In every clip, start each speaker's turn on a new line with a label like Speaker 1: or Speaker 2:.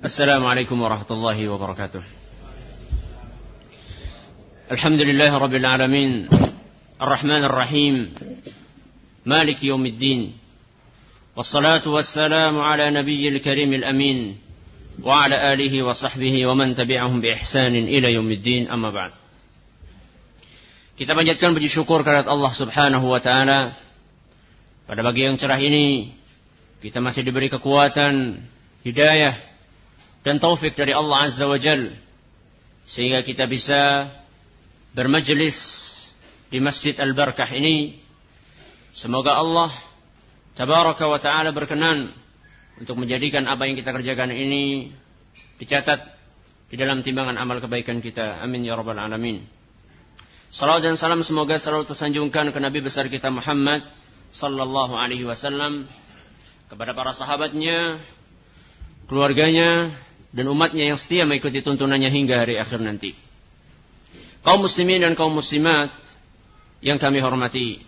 Speaker 1: السلام عليكم ورحمة الله وبركاته. الحمد لله رب العالمين. الرحمن الرحيم. مالك يوم الدين. والصلاة والسلام على نبي الكريم الأمين وعلى آله وصحبه ومن تبعهم بإحسان إلى يوم الدين. أما بعد. Kita panjatkan puji syukur kepada Allah Subhanahu wa taala. Pada pagi yang cerah ini kita masih diberi kekuatan, hidayah dan taufik dari Allah Azza wa Jal sehingga kita bisa bermajlis di Masjid Al-Barakah ini. Semoga Allah Tabaraka wa taala berkenan untuk menjadikan apa yang kita kerjakan ini dicatat di dalam timbangan amal kebaikan kita. Amin ya rabbal alamin. Salam dan salam semoga selalu tersanjungkan ke Nabi besar kita Muhammad sallallahu alaihi wasallam kepada para sahabatnya, keluarganya dan umatnya yang setia mengikuti tuntunannya hingga hari akhir nanti. Kaum muslimin dan kaum muslimat yang kami hormati.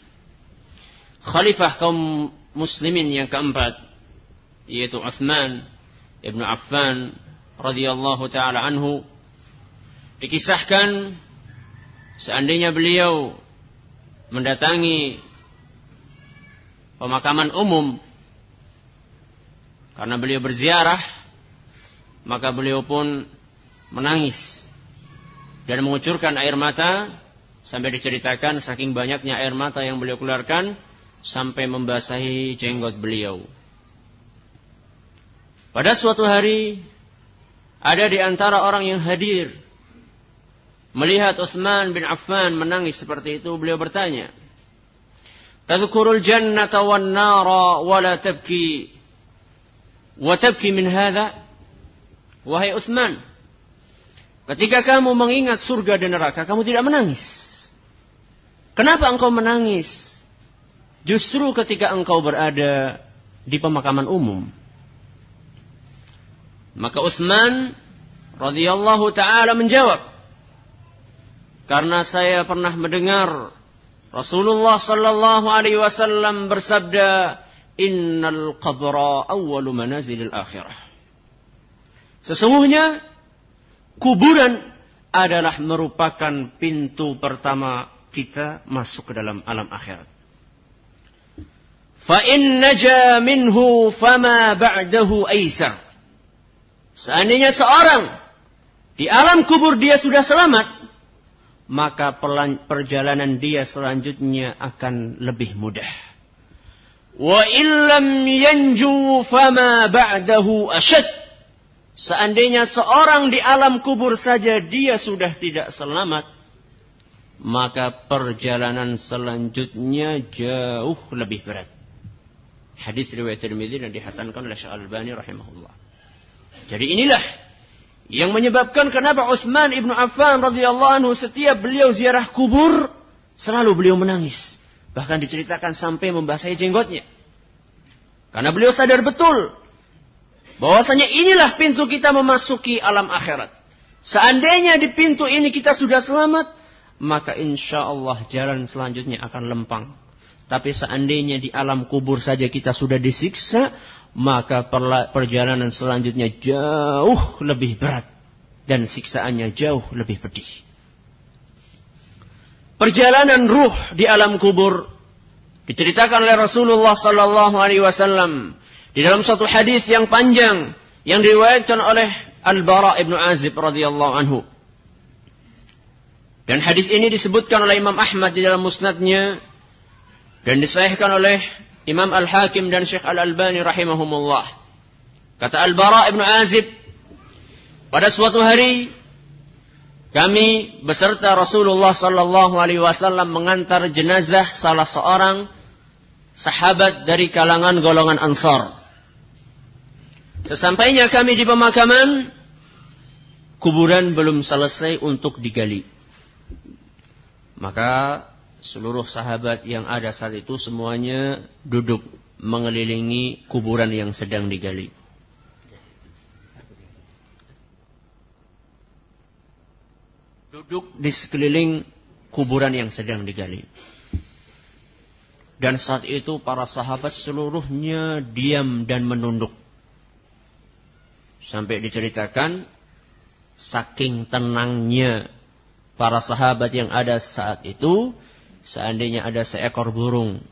Speaker 1: Khalifah kaum muslimin yang keempat yaitu Uthman ibnu Affan radhiyallahu taala anhu dikisahkan Seandainya beliau mendatangi pemakaman umum karena beliau berziarah, maka beliau pun menangis dan mengucurkan air mata sampai diceritakan saking banyaknya air mata yang beliau keluarkan sampai membasahi jenggot beliau. Pada suatu hari ada di antara orang yang hadir Melihat Uthman bin Affan menangis seperti itu, beliau bertanya, Tadhkurul jannata wan nara wa la tabki wa tabki min hadha? Wahai Uthman, ketika kamu mengingat surga dan neraka, kamu tidak menangis. Kenapa engkau menangis? Justru ketika engkau berada di pemakaman umum. Maka Uthman radhiyallahu taala menjawab, karena saya pernah mendengar Rasulullah sallallahu alaihi wasallam bersabda, "Innal qabra awwalu manazilil akhirah." Sesungguhnya kuburan adalah merupakan pintu pertama kita masuk ke dalam alam akhirat. Fa in naja minhu fama ba'dahu aisar. Seandainya seorang di alam kubur dia sudah selamat, maka perjalanan dia selanjutnya akan lebih mudah. Wa illam yanju fama ba'dahu ashad. Seandainya seorang di alam kubur saja dia sudah tidak selamat, maka perjalanan selanjutnya jauh lebih berat. Hadis riwayat Tirmidzi dan dihasankan oleh Syekh Al-Albani rahimahullah. Jadi inilah yang menyebabkan kenapa Utsman ibnu Affan radhiyallahu anhu setiap beliau ziarah kubur selalu beliau menangis. Bahkan diceritakan sampai membasahi jenggotnya. Karena beliau sadar betul bahwasanya inilah pintu kita memasuki alam akhirat. Seandainya di pintu ini kita sudah selamat, maka insya Allah jalan selanjutnya akan lempang. Tapi seandainya di alam kubur saja kita sudah disiksa, maka perjalanan selanjutnya jauh lebih berat dan siksaannya jauh lebih pedih. Perjalanan ruh di alam kubur diceritakan oleh Rasulullah sallallahu alaihi wasallam di dalam satu hadis yang panjang yang diriwayatkan oleh Al-Bara ibnu Azib radhiyallahu anhu. Dan hadis ini disebutkan oleh Imam Ahmad di dalam musnadnya dan disahihkan oleh Imam Al-Hakim dan Syekh Al-Albani rahimahumullah. Kata Al-Bara ibn Azib, pada suatu hari kami beserta Rasulullah sallallahu alaihi wasallam mengantar jenazah salah seorang sahabat dari kalangan golongan Ansar. Sesampainya kami di pemakaman, kuburan belum selesai untuk digali. Maka seluruh sahabat yang ada saat itu semuanya duduk mengelilingi kuburan yang sedang digali. Duduk di sekeliling kuburan yang sedang digali. Dan saat itu para sahabat seluruhnya diam dan menunduk. Sampai diceritakan saking tenangnya para sahabat yang ada saat itu, seandainya ada seekor burung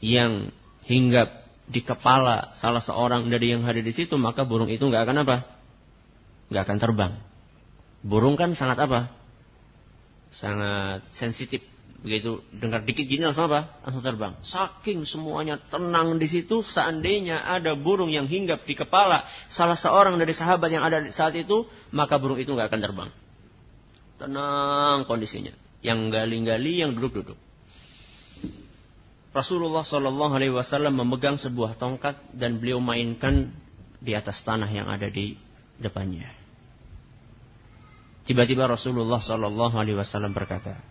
Speaker 1: yang hinggap di kepala salah seorang dari yang hadir di situ, maka burung itu nggak akan apa? Nggak akan terbang. Burung kan sangat apa? Sangat sensitif begitu dengar dikit gini langsung apa? Langsung terbang. Saking semuanya tenang di situ, seandainya ada burung yang hinggap di kepala salah seorang dari sahabat yang ada saat itu, maka burung itu nggak akan terbang. Tenang kondisinya. Yang gali-gali, yang duduk-duduk. Rasulullah Shallallahu Alaihi Wasallam memegang sebuah tongkat dan beliau mainkan di atas tanah yang ada di depannya. Tiba-tiba Rasulullah Shallallahu Alaihi Wasallam berkata,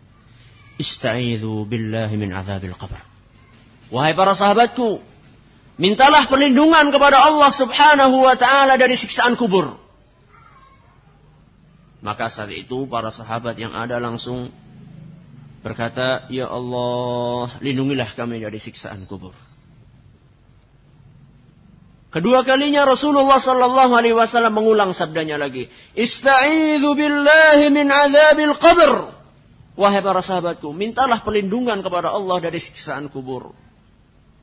Speaker 1: Istaizu billahi min azabil qabr. Wahai para sahabatku, mintalah perlindungan kepada Allah subhanahu wa ta'ala dari siksaan kubur. Maka saat itu para sahabat yang ada langsung berkata, Ya Allah, lindungilah kami dari siksaan kubur. Kedua kalinya Rasulullah Sallallahu Alaihi Wasallam mengulang sabdanya lagi. Istaizu billahi min azabil qabr. Wahai para sahabatku, mintalah perlindungan kepada Allah dari siksaan kubur.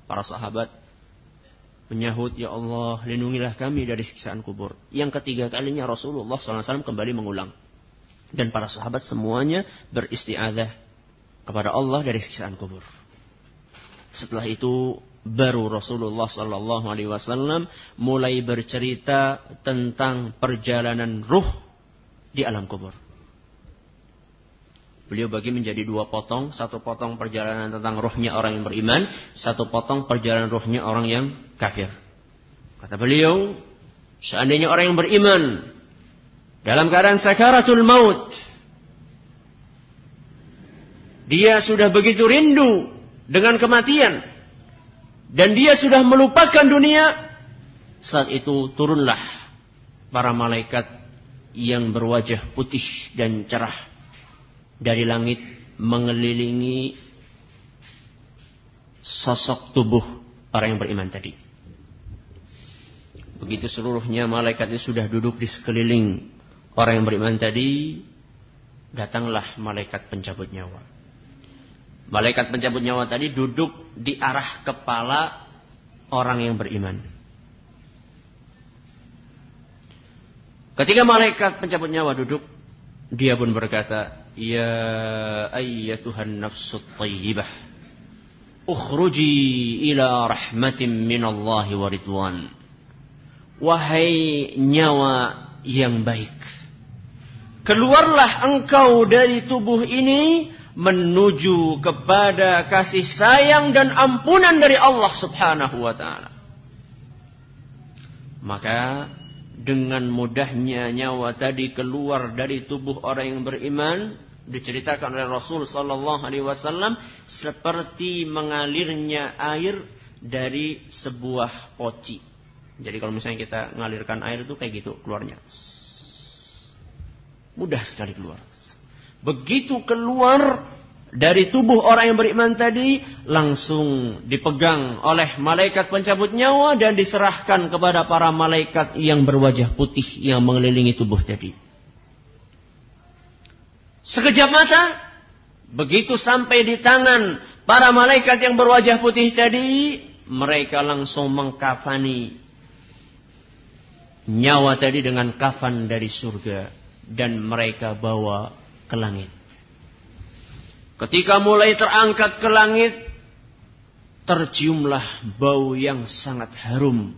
Speaker 1: Para sahabat menyahut, Ya Allah, lindungilah kami dari siksaan kubur. Yang ketiga kalinya Rasulullah SAW kembali mengulang. Dan para sahabat semuanya beristiadah kepada Allah dari siksaan kubur. Setelah itu baru Rasulullah Wasallam mulai bercerita tentang perjalanan ruh di alam kubur. Beliau bagi menjadi dua potong, satu potong perjalanan tentang rohnya orang yang beriman, satu potong perjalanan rohnya orang yang kafir. Kata beliau, seandainya orang yang beriman dalam keadaan sakaratul maut, dia sudah begitu rindu dengan kematian dan dia sudah melupakan dunia, saat itu turunlah para malaikat yang berwajah putih dan cerah dari langit mengelilingi sosok tubuh orang yang beriman tadi. Begitu seluruhnya malaikat itu sudah duduk di sekeliling orang yang beriman tadi, datanglah malaikat pencabut nyawa. Malaikat pencabut nyawa tadi duduk di arah kepala orang yang beriman. Ketika malaikat pencabut nyawa duduk, dia pun berkata, يا أيتها النفس الطيبة اخرجي إلى رحمة من الله ورضوان Wahai nyawa yang baik. Keluarlah engkau dari tubuh ini menuju kepada kasih sayang dan ampunan dari Allah subhanahu wa ta'ala. Maka dengan mudahnya nyawa tadi keluar dari tubuh orang yang beriman, diceritakan oleh Rasul Sallallahu Alaihi Wasallam seperti mengalirnya air dari sebuah poci. Jadi kalau misalnya kita mengalirkan air itu kayak gitu keluarnya. Mudah sekali keluar. Begitu keluar dari tubuh orang yang beriman tadi langsung dipegang oleh malaikat pencabut nyawa dan diserahkan kepada para malaikat yang berwajah putih yang mengelilingi tubuh tadi. Sekejap mata, begitu sampai di tangan para malaikat yang berwajah putih tadi, mereka langsung mengkafani nyawa tadi dengan kafan dari surga dan mereka bawa ke langit. Ketika mulai terangkat ke langit, terciumlah bau yang sangat harum.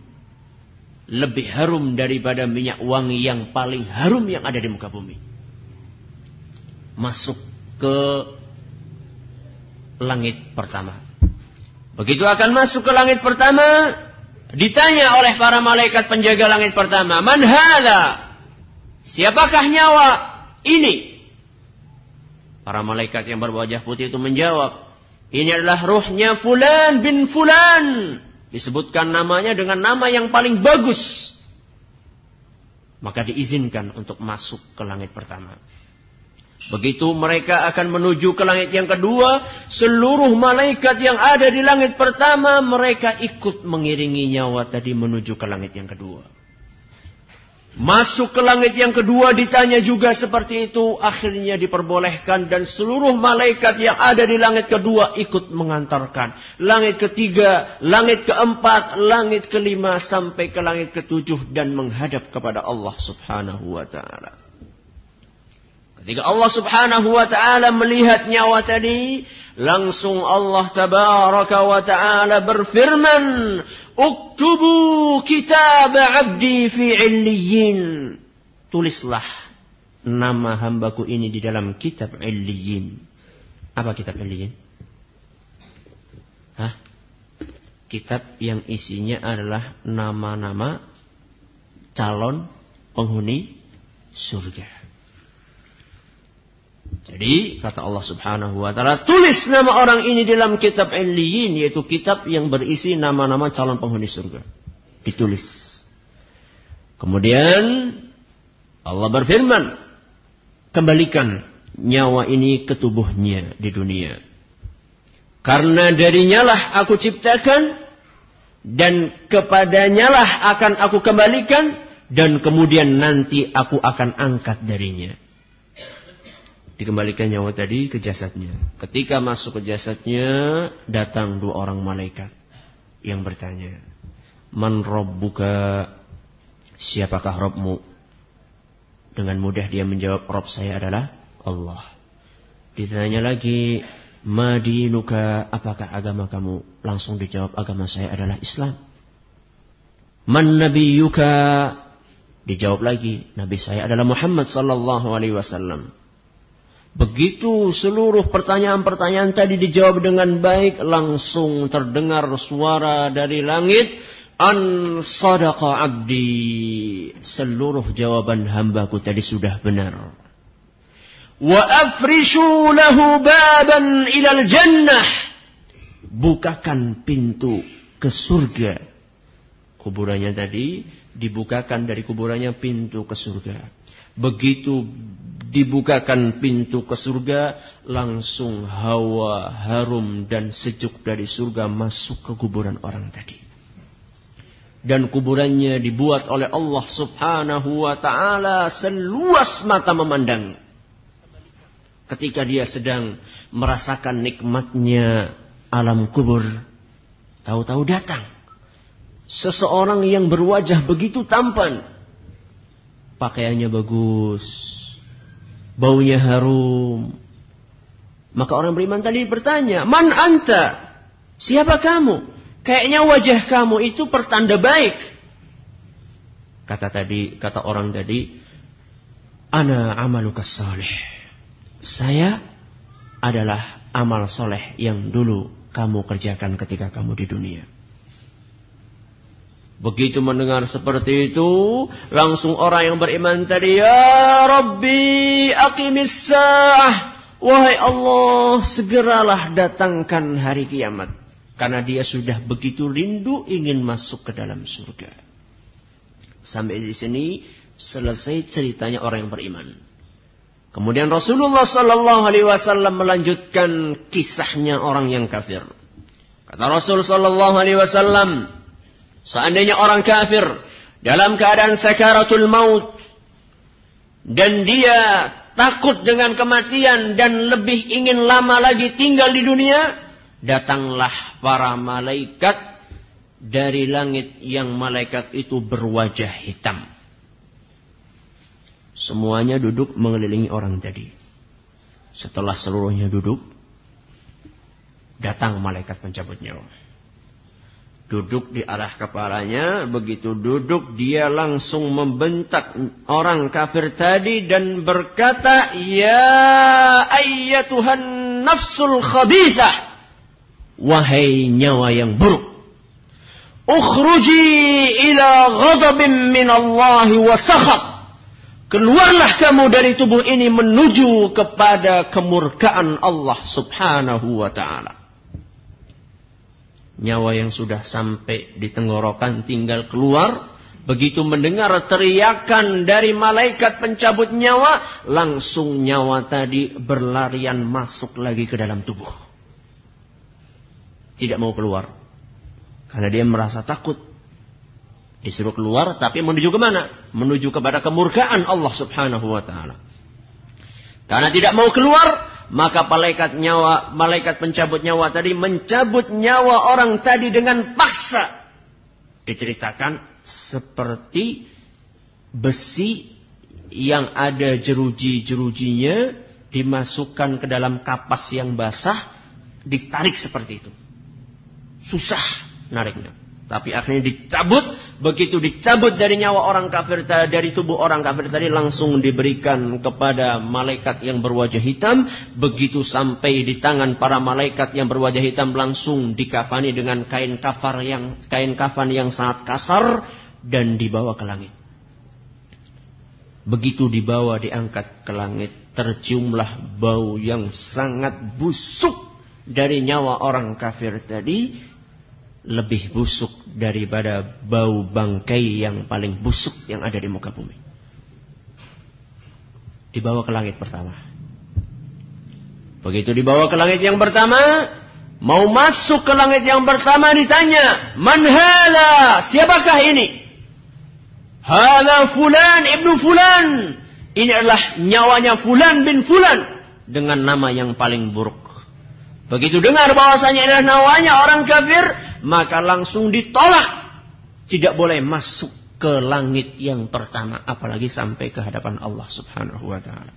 Speaker 1: Lebih harum daripada minyak wangi yang paling harum yang ada di muka bumi masuk ke langit pertama. Begitu akan masuk ke langit pertama, ditanya oleh para malaikat penjaga langit pertama, "Man hadha?" Siapakah nyawa ini? Para malaikat yang berwajah putih itu menjawab, "Ini adalah ruhnya fulan bin fulan." Disebutkan namanya dengan nama yang paling bagus. Maka diizinkan untuk masuk ke langit pertama. Begitu mereka akan menuju ke langit yang kedua, seluruh malaikat yang ada di langit pertama, mereka ikut mengiringi nyawa tadi menuju ke langit yang kedua. Masuk ke langit yang kedua ditanya juga seperti itu. Akhirnya diperbolehkan dan seluruh malaikat yang ada di langit kedua ikut mengantarkan. Langit ketiga, langit keempat, langit kelima sampai ke langit ketujuh dan menghadap kepada Allah subhanahu wa ta'ala. Ketika Allah subhanahu wa ta'ala melihat nyawa tadi, langsung Allah tabaraka wa ta'ala berfirman, Uktubu kitab abdi fi illiyin. Tulislah nama hambaku ini di dalam kitab illiyin. Apa kitab illiyin? Hah? Kitab yang isinya adalah nama-nama calon penghuni surga. Jadi kata Allah Subhanahu wa taala, tulis nama orang ini dalam kitab Illiyin yaitu kitab yang berisi nama-nama calon penghuni surga. Ditulis. Kemudian Allah berfirman, kembalikan nyawa ini ke tubuhnya di dunia. Karena darinya lah aku ciptakan dan kepadanya lah akan aku kembalikan dan kemudian nanti aku akan angkat darinya dikembalikan nyawa tadi ke jasadnya. Ketika masuk ke jasadnya, datang dua orang malaikat yang bertanya, Man Rabbuka, siapakah Robmu? Dengan mudah dia menjawab, Rob saya adalah Allah. Ditanya lagi, Madinuka, apakah agama kamu? Langsung dijawab, agama saya adalah Islam. Man Nabiyuka, dijawab lagi, Nabi saya adalah Muhammad sallallahu alaihi wasallam. Begitu seluruh pertanyaan-pertanyaan tadi dijawab dengan baik, langsung terdengar suara dari langit, An sadaqa abdi. Seluruh jawaban hambaku tadi sudah benar. Wa afrishu lahu baban ilal jannah. Bukakan pintu ke surga. Kuburannya tadi dibukakan dari kuburannya pintu ke surga. Begitu dibukakan pintu ke surga, langsung hawa harum dan sejuk dari surga masuk ke kuburan orang tadi. Dan kuburannya dibuat oleh Allah subhanahu wa ta'ala seluas mata memandang. Ketika dia sedang merasakan nikmatnya alam kubur. Tahu-tahu datang. Seseorang yang berwajah begitu tampan pakaiannya bagus, baunya harum. Maka orang beriman tadi bertanya, Man anta? Siapa kamu? Kayaknya wajah kamu itu pertanda baik. Kata tadi, kata orang tadi, Ana amaluka salih. Saya adalah amal soleh yang dulu kamu kerjakan ketika kamu di dunia. Begitu mendengar seperti itu, langsung orang yang beriman tadi, Ya Rabbi, aqimis sa'ah. Wahai Allah, segeralah datangkan hari kiamat. Karena dia sudah begitu rindu ingin masuk ke dalam surga. Sampai di sini selesai ceritanya orang yang beriman. Kemudian Rasulullah Sallallahu Alaihi Wasallam melanjutkan kisahnya orang yang kafir. Kata Rasul Sallallahu Alaihi Wasallam, Seandainya orang kafir dalam keadaan sakaratul maut dan dia takut dengan kematian dan lebih ingin lama lagi tinggal di dunia, datanglah para malaikat dari langit yang malaikat itu berwajah hitam. Semuanya duduk mengelilingi orang tadi. Setelah seluruhnya duduk, datang malaikat pencabut nyawa duduk di arah kepalanya. Begitu duduk dia langsung membentak orang kafir tadi dan berkata, Ya ayyatuhan nafsul khabisah. Wahai nyawa yang buruk. Ukhruji ila ghadabin min Allah wa sakhat. Keluarlah kamu dari tubuh ini menuju kepada kemurkaan Allah subhanahu wa ta'ala nyawa yang sudah sampai di tenggorokan tinggal keluar. Begitu mendengar teriakan dari malaikat pencabut nyawa, langsung nyawa tadi berlarian masuk lagi ke dalam tubuh. Tidak mau keluar. Karena dia merasa takut. Disuruh keluar tapi menuju ke mana? Menuju kepada kemurkaan Allah Subhanahu wa taala. Karena tidak mau keluar, maka malaikat nyawa, malaikat pencabut nyawa tadi mencabut nyawa orang tadi dengan paksa. Diceritakan seperti besi yang ada jeruji-jerujinya dimasukkan ke dalam kapas yang basah, ditarik seperti itu. Susah nariknya. Tapi akhirnya dicabut, begitu dicabut dari nyawa orang kafir tadi, dari tubuh orang kafir tadi langsung diberikan kepada malaikat yang berwajah hitam, begitu sampai di tangan para malaikat yang berwajah hitam langsung dikafani dengan kain kafar yang kain kafan yang sangat kasar dan dibawa ke langit. Begitu dibawa diangkat ke langit, terciumlah bau yang sangat busuk dari nyawa orang kafir tadi lebih busuk daripada bau bangkai yang paling busuk yang ada di muka bumi. Dibawa ke langit pertama. Begitu dibawa ke langit yang pertama, mau masuk ke langit yang pertama ditanya, "Man Siapakah ini?" "Hala fulan ibnu fulan." Ini adalah nyawanya fulan bin fulan dengan nama yang paling buruk. Begitu dengar bahwasanya adalah nawanya orang kafir, maka langsung ditolak. Tidak boleh masuk ke langit yang pertama. Apalagi sampai ke hadapan Allah subhanahu wa ta'ala.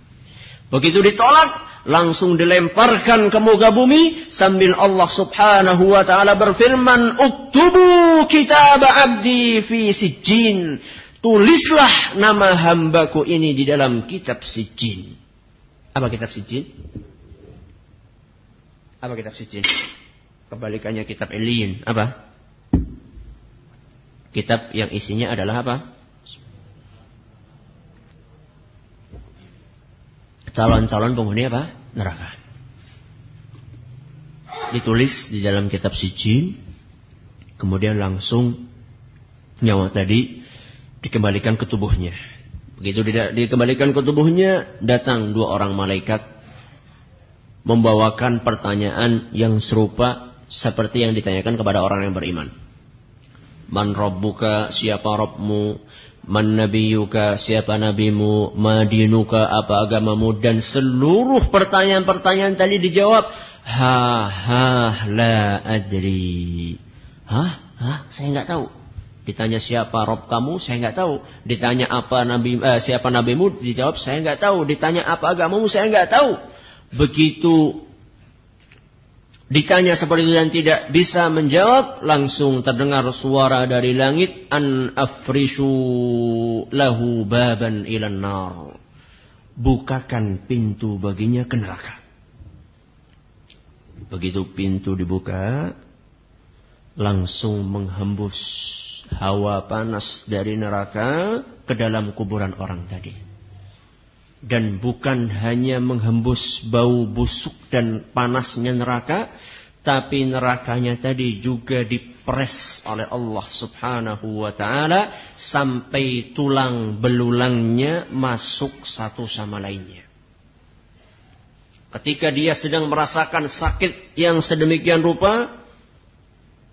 Speaker 1: Begitu ditolak, langsung dilemparkan ke muka bumi sambil Allah Subhanahu wa taala berfirman, "Uktubu kitab abdi fi sijjin." Tulislah nama hambaku ini di dalam kitab sijjin. Apa kitab sijjin? Apa kitab sijjin? Kebalikannya kitab Eliyin. Apa? Kitab yang isinya adalah apa? Calon-calon penghuni apa? Neraka. Ditulis di dalam kitab Sijin. Kemudian langsung nyawa tadi dikembalikan ke tubuhnya. Begitu dikembalikan ke tubuhnya, datang dua orang malaikat membawakan pertanyaan yang serupa seperti yang ditanyakan kepada orang yang beriman. Man Rabbuka, siapa Rabbmu? Man Nabiyuka, siapa nabimu? Madinuka, apa agamamu? Dan seluruh pertanyaan-pertanyaan tadi dijawab. Ha, ha, la adri. Hah? Hah? Saya nggak tahu. Ditanya siapa Rob kamu, saya nggak tahu. Ditanya apa nabi, eh, siapa nabimu, dijawab saya nggak tahu. Ditanya apa agamamu, saya nggak tahu. Begitu Ditanya seperti itu dan tidak bisa menjawab, langsung terdengar suara dari langit, an afrishu lahu baban ilan nar. Bukakan pintu baginya ke neraka. Begitu pintu dibuka, langsung menghembus hawa panas dari neraka ke dalam kuburan orang tadi dan bukan hanya menghembus bau busuk dan panasnya neraka, tapi nerakanya tadi juga dipres oleh Allah Subhanahu wa taala sampai tulang belulangnya masuk satu sama lainnya. Ketika dia sedang merasakan sakit yang sedemikian rupa,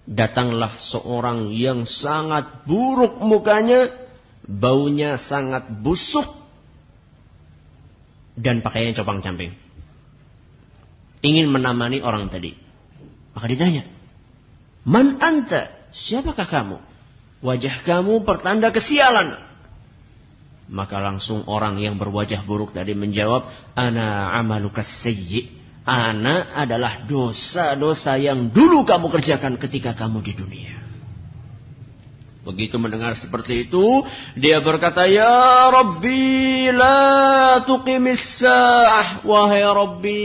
Speaker 1: datanglah seorang yang sangat buruk mukanya, baunya sangat busuk dan pakaiannya copang-camping. Ingin menamani orang tadi. Maka ditanya, Man anta? Siapakah kamu? Wajah kamu pertanda kesialan. Maka langsung orang yang berwajah buruk tadi menjawab, Ana amaluka sayyi. Ana adalah dosa-dosa yang dulu kamu kerjakan ketika kamu di dunia. Begitu mendengar seperti itu, dia berkata, Ya Rabbi, la tuqimis sa'ah. Wahai Rabbi,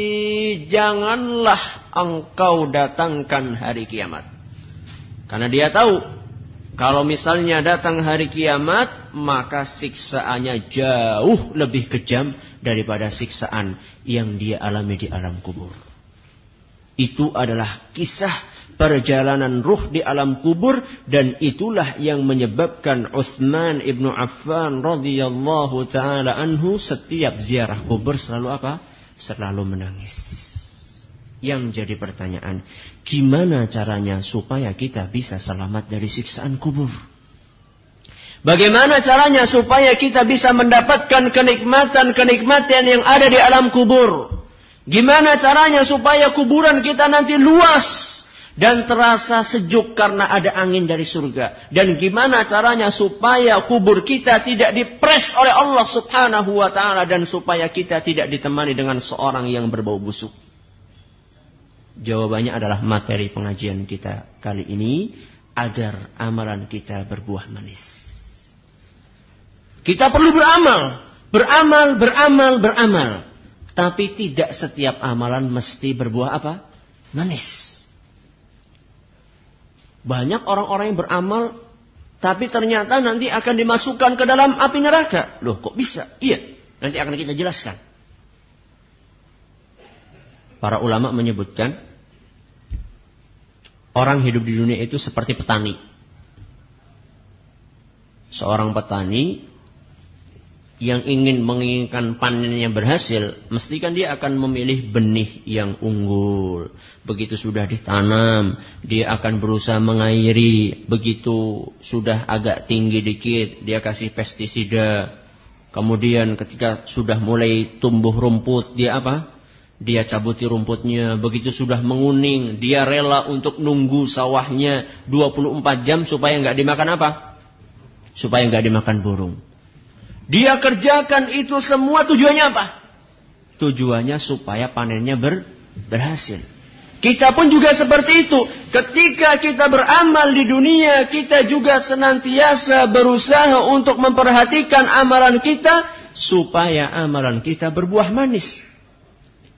Speaker 1: janganlah engkau datangkan hari kiamat. Karena dia tahu, kalau misalnya datang hari kiamat, maka siksaannya jauh lebih kejam daripada siksaan yang dia alami di alam kubur. Itu adalah kisah perjalanan ruh di alam kubur dan itulah yang menyebabkan Uthman ibnu Affan radhiyallahu taala anhu setiap ziarah kubur selalu apa? Selalu menangis. Yang jadi pertanyaan, gimana caranya supaya kita bisa selamat dari siksaan kubur? Bagaimana caranya supaya kita bisa mendapatkan kenikmatan-kenikmatan yang ada di alam kubur? Gimana caranya supaya kuburan kita nanti luas dan terasa sejuk karena ada angin dari surga? Dan gimana caranya supaya kubur kita tidak dipres oleh Allah Subhanahu wa taala dan supaya kita tidak ditemani dengan seorang yang berbau busuk? Jawabannya adalah materi pengajian kita kali ini agar amalan kita berbuah manis. Kita perlu beramal. Beramal, beramal, beramal. Tapi tidak setiap amalan mesti berbuah apa? Manis. Banyak orang-orang yang beramal, tapi ternyata nanti akan dimasukkan ke dalam api neraka. Loh kok bisa? Iya, nanti akan kita jelaskan. Para ulama menyebutkan, orang hidup di dunia itu seperti petani. Seorang petani yang ingin menginginkan panennya berhasil, mesti kan dia akan memilih benih yang unggul. Begitu sudah ditanam, dia akan berusaha mengairi. Begitu sudah agak tinggi dikit, dia kasih pestisida. Kemudian ketika sudah mulai tumbuh rumput, dia apa? Dia cabuti rumputnya. Begitu sudah menguning, dia rela untuk nunggu sawahnya 24 jam supaya nggak dimakan apa? Supaya nggak dimakan burung. Dia kerjakan itu semua tujuannya apa? Tujuannya supaya panennya ber, berhasil. Kita pun juga seperti itu. Ketika kita beramal di dunia, kita juga senantiasa berusaha untuk memperhatikan amalan kita supaya amalan kita berbuah manis.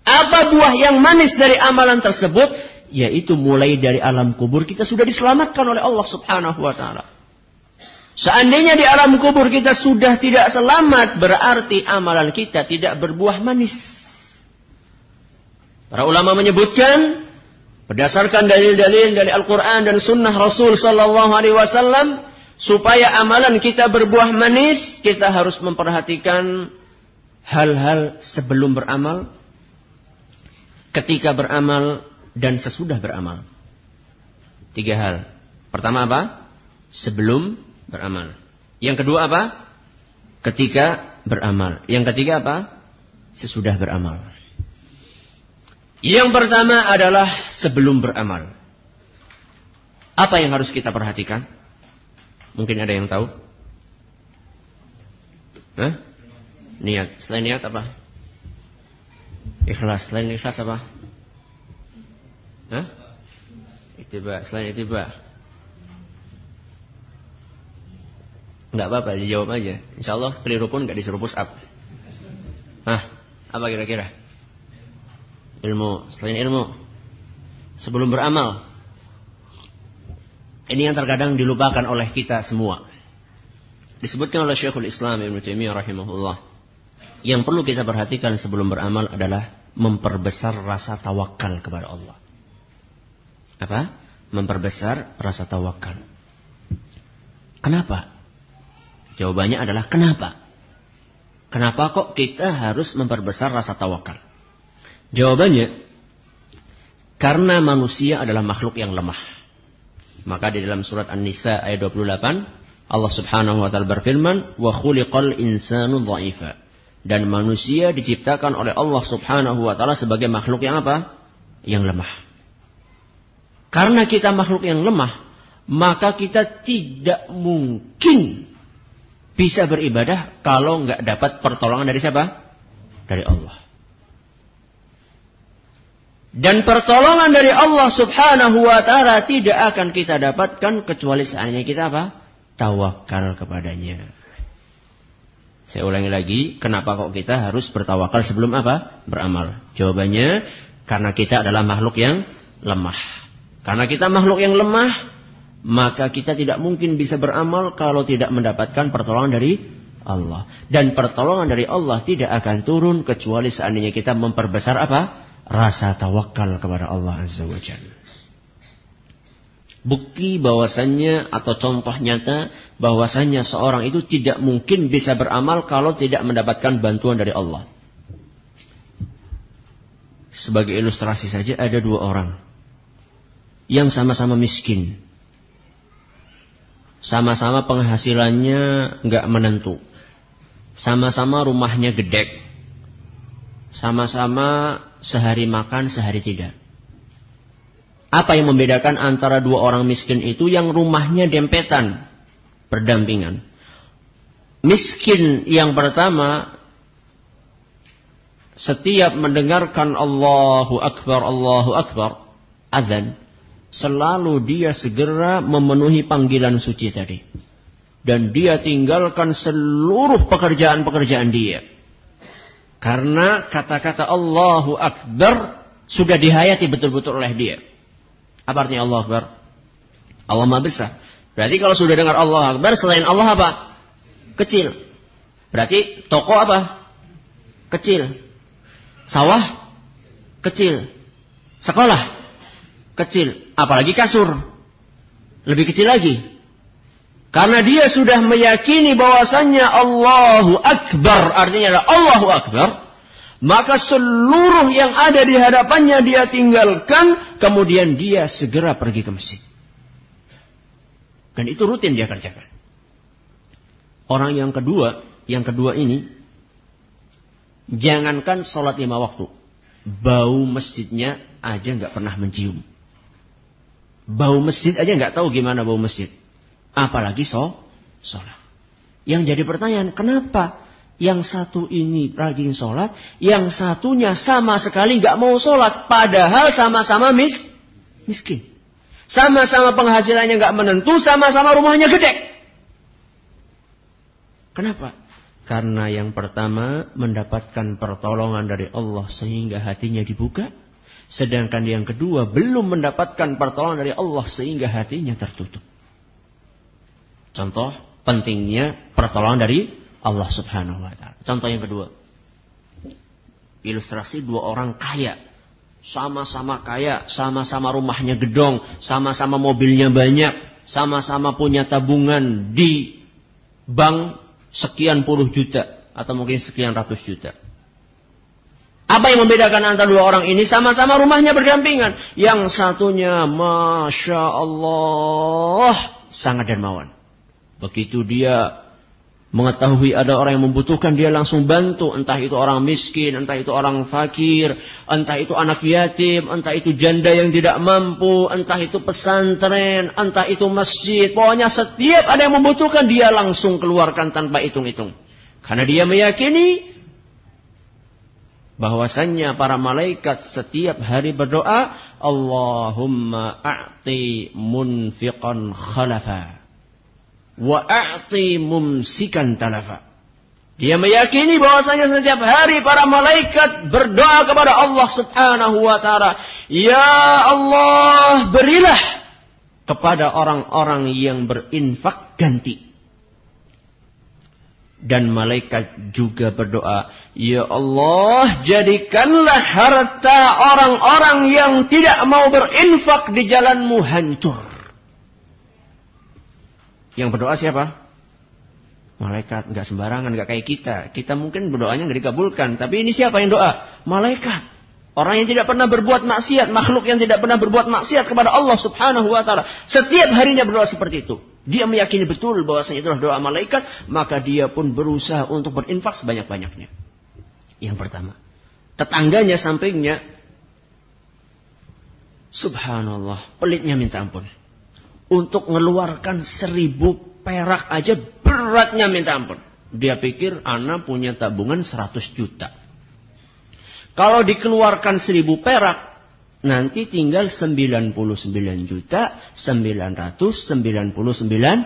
Speaker 1: Apa buah yang manis dari amalan tersebut? Yaitu mulai dari alam kubur kita sudah diselamatkan oleh Allah Subhanahu wa taala. Seandainya di alam kubur kita sudah tidak selamat, berarti amalan kita tidak berbuah manis. Para ulama menyebutkan berdasarkan dalil-dalil dari Al-Quran dan Sunnah Rasul Sallallahu Alaihi Wasallam supaya amalan kita berbuah manis, kita harus memperhatikan hal-hal sebelum beramal, ketika beramal dan sesudah beramal. Tiga hal. Pertama apa? Sebelum beramal. Yang kedua apa? Ketika beramal. Yang ketiga apa? Sesudah beramal. Yang pertama adalah sebelum beramal. Apa yang harus kita perhatikan? Mungkin ada yang tahu? Hah? Niat. Selain niat apa? Ikhlas. Selain ikhlas apa? Hah? Itiba. Selain itiba. Nggak apa-apa, dijawab aja. Insya Allah keliru pun nggak disuruh push up. Nah, apa kira-kira? Ilmu, selain ilmu. Sebelum beramal. Ini yang terkadang dilupakan oleh kita semua. Disebutkan oleh Syekhul Islam Ibn Taimiyah rahimahullah. Yang perlu kita perhatikan sebelum beramal adalah memperbesar rasa tawakal kepada Allah. Apa? Memperbesar rasa tawakal. Kenapa? Jawabannya adalah kenapa? Kenapa kok kita harus memperbesar rasa tawakal? Jawabannya, karena manusia adalah makhluk yang lemah. Maka di dalam surat An-Nisa ayat 28, Allah Subhanahu wa taala berfirman, "Wa khuliqal insanu dha'ifa." Dan manusia diciptakan oleh Allah Subhanahu wa taala sebagai makhluk yang apa? Yang lemah. Karena kita makhluk yang lemah, maka kita tidak mungkin bisa beribadah kalau nggak dapat pertolongan dari siapa? Dari Allah. Dan pertolongan dari Allah subhanahu wa ta'ala tidak akan kita dapatkan kecuali seandainya kita apa? Tawakal kepadanya. Saya ulangi lagi, kenapa kok kita harus bertawakal sebelum apa? Beramal. Jawabannya, karena kita adalah makhluk yang lemah. Karena kita makhluk yang lemah, maka kita tidak mungkin bisa beramal kalau tidak mendapatkan pertolongan dari Allah. Dan pertolongan dari Allah tidak akan turun kecuali seandainya kita memperbesar apa? Rasa tawakal kepada Allah Azza wa Jalla. Bukti bahwasannya atau contoh nyata bahwasannya seorang itu tidak mungkin bisa beramal kalau tidak mendapatkan bantuan dari Allah. Sebagai ilustrasi saja ada dua orang yang sama-sama miskin Sama-sama penghasilannya nggak menentu. Sama-sama rumahnya gedek. Sama-sama sehari makan, sehari tidak. Apa yang membedakan antara dua orang miskin itu yang rumahnya dempetan, berdampingan. Miskin yang pertama setiap mendengarkan Allahu Akbar, Allahu Akbar, azan, selalu dia segera memenuhi panggilan suci tadi. Dan dia tinggalkan seluruh pekerjaan-pekerjaan dia. Karena kata-kata Allahu Akbar sudah dihayati betul-betul oleh dia. Apa artinya Allah Akbar? Allah Maha Besar. Berarti kalau sudah dengar Allah Akbar, selain Allah apa? Kecil. Berarti toko apa? Kecil. Sawah? Kecil. Sekolah? Kecil. Apalagi kasur. Lebih kecil lagi. Karena dia sudah meyakini bahwasannya Allahu Akbar. Artinya adalah Allahu Akbar. Maka seluruh yang ada di hadapannya dia tinggalkan. Kemudian dia segera pergi ke masjid. Dan itu rutin dia kerjakan. Orang yang kedua, yang kedua ini Jangankan sholat lima waktu. Bau masjidnya aja nggak pernah mencium. Bau masjid aja nggak tahu gimana bau masjid. Apalagi so, sholat. Yang jadi pertanyaan, kenapa yang satu ini rajin sholat, yang satunya sama sekali nggak mau sholat, padahal sama-sama mis miskin. Sama-sama penghasilannya nggak menentu, sama-sama rumahnya gede. Kenapa? Karena yang pertama mendapatkan pertolongan dari Allah sehingga hatinya dibuka. Sedangkan yang kedua belum mendapatkan pertolongan dari Allah sehingga hatinya tertutup. Contoh pentingnya pertolongan dari Allah subhanahu wa ta'ala. Contoh yang kedua. Ilustrasi dua orang kaya. Sama-sama kaya, sama-sama rumahnya gedong, sama-sama mobilnya banyak, sama-sama punya tabungan di bank sekian puluh juta atau mungkin sekian ratus juta. Apa yang membedakan antara dua orang ini? Sama-sama rumahnya berdampingan. Yang satunya, Masya Allah, sangat dermawan. Begitu dia mengetahui ada orang yang membutuhkan dia langsung bantu entah itu orang miskin entah itu orang fakir entah itu anak yatim entah itu janda yang tidak mampu entah itu pesantren entah itu masjid pokoknya setiap ada yang membutuhkan dia langsung keluarkan tanpa hitung-hitung karena dia meyakini bahwasannya para malaikat setiap hari berdoa Allahumma a'ti munfiqan khalafa wa a'ti mumsikan talafa. Dia meyakini bahwasanya setiap hari para malaikat berdoa kepada Allah Subhanahu wa taala, "Ya Allah, berilah kepada orang-orang yang berinfak ganti." Dan malaikat juga berdoa, "Ya Allah, jadikanlah harta orang-orang yang tidak mau berinfak di jalanmu hancur." Yang berdoa siapa? Malaikat, nggak sembarangan, nggak kayak kita. Kita mungkin berdoanya nggak dikabulkan, tapi ini siapa yang doa? Malaikat. Orang yang tidak pernah berbuat maksiat, makhluk yang tidak pernah berbuat maksiat kepada Allah Subhanahu wa taala. Setiap harinya berdoa seperti itu. Dia meyakini betul bahwasanya itulah doa malaikat, maka dia pun berusaha untuk berinfak sebanyak-banyaknya. Yang pertama. Tetangganya sampingnya Subhanallah, pelitnya minta ampun untuk mengeluarkan seribu perak aja beratnya minta ampun. Dia pikir anak punya tabungan seratus juta. Kalau dikeluarkan seribu perak, nanti tinggal sembilan puluh sembilan juta sembilan ratus sembilan puluh sembilan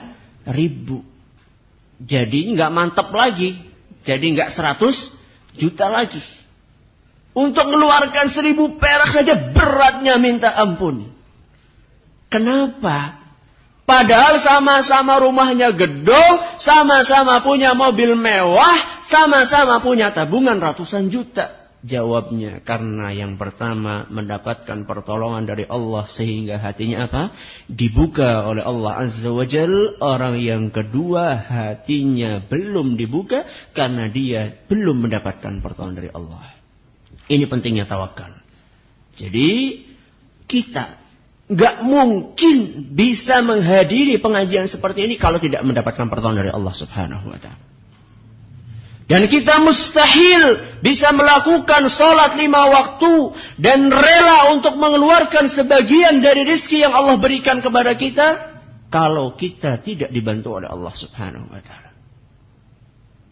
Speaker 1: ribu. Jadi nggak mantap lagi. Jadi nggak seratus juta lagi. Untuk mengeluarkan seribu perak saja beratnya minta ampun. Kenapa? Padahal sama-sama rumahnya gedung, sama-sama punya mobil mewah, sama-sama punya tabungan ratusan juta. Jawabnya karena yang pertama mendapatkan pertolongan dari Allah sehingga hatinya apa? Dibuka oleh Allah Azza wa Jal. Orang yang kedua hatinya belum dibuka karena dia belum mendapatkan pertolongan dari Allah. Ini pentingnya tawakal. Jadi kita nggak mungkin bisa menghadiri pengajian seperti ini kalau tidak mendapatkan pertolongan dari Allah Subhanahu wa taala. Dan kita mustahil bisa melakukan sholat lima waktu dan rela untuk mengeluarkan sebagian dari rizki yang Allah berikan kepada kita kalau kita tidak dibantu oleh Allah Subhanahu wa taala.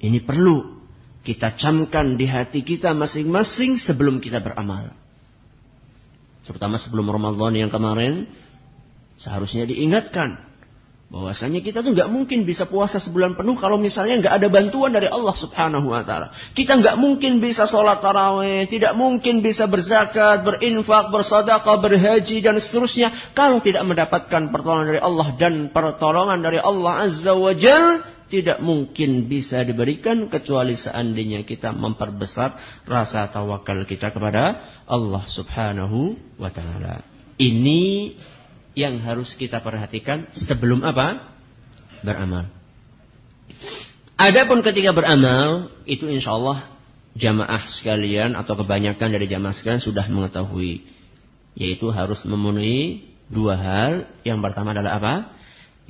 Speaker 1: Ini perlu kita camkan di hati kita masing-masing sebelum kita beramal. Terutama sebelum Ramadan yang kemarin, seharusnya diingatkan bahwasanya kita tuh nggak mungkin bisa puasa sebulan penuh kalau misalnya nggak ada bantuan dari Allah Subhanahu wa taala. Kita nggak mungkin bisa sholat taraweh, tidak mungkin bisa berzakat, berinfak, bersedekah, berhaji dan seterusnya kalau tidak mendapatkan pertolongan dari Allah dan pertolongan dari Allah Azza wa Jal tidak mungkin bisa diberikan kecuali seandainya kita memperbesar rasa tawakal kita kepada Allah Subhanahu wa taala. Ini yang harus kita perhatikan sebelum apa? Beramal. Adapun ketika beramal, itu insya Allah jamaah sekalian atau kebanyakan dari jamaah sekalian sudah mengetahui. Yaitu harus memenuhi dua hal. Yang pertama adalah apa?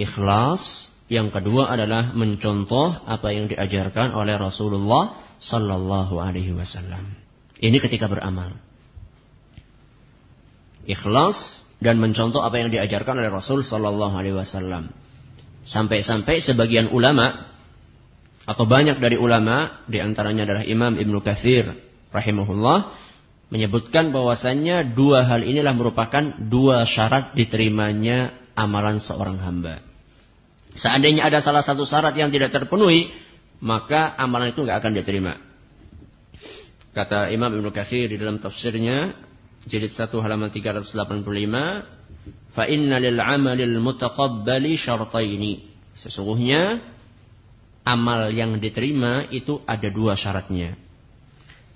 Speaker 1: Ikhlas. Yang kedua adalah mencontoh apa yang diajarkan oleh Rasulullah Sallallahu Alaihi Wasallam. Ini ketika beramal. Ikhlas dan mencontoh apa yang diajarkan oleh Rasul Sallallahu Alaihi Wasallam. Sampai-sampai sebagian ulama atau banyak dari ulama, di antaranya adalah Imam Ibnu Katsir rahimahullah menyebutkan bahwasannya dua hal inilah merupakan dua syarat diterimanya amalan seorang hamba. Seandainya ada salah satu syarat yang tidak terpenuhi, maka amalan itu nggak akan diterima. Kata Imam Ibnu Katsir di dalam tafsirnya, jilid 1 halaman 385 fa inna lil amalil mutaqabbali syartaini. Sesungguhnya amal yang diterima itu ada dua syaratnya.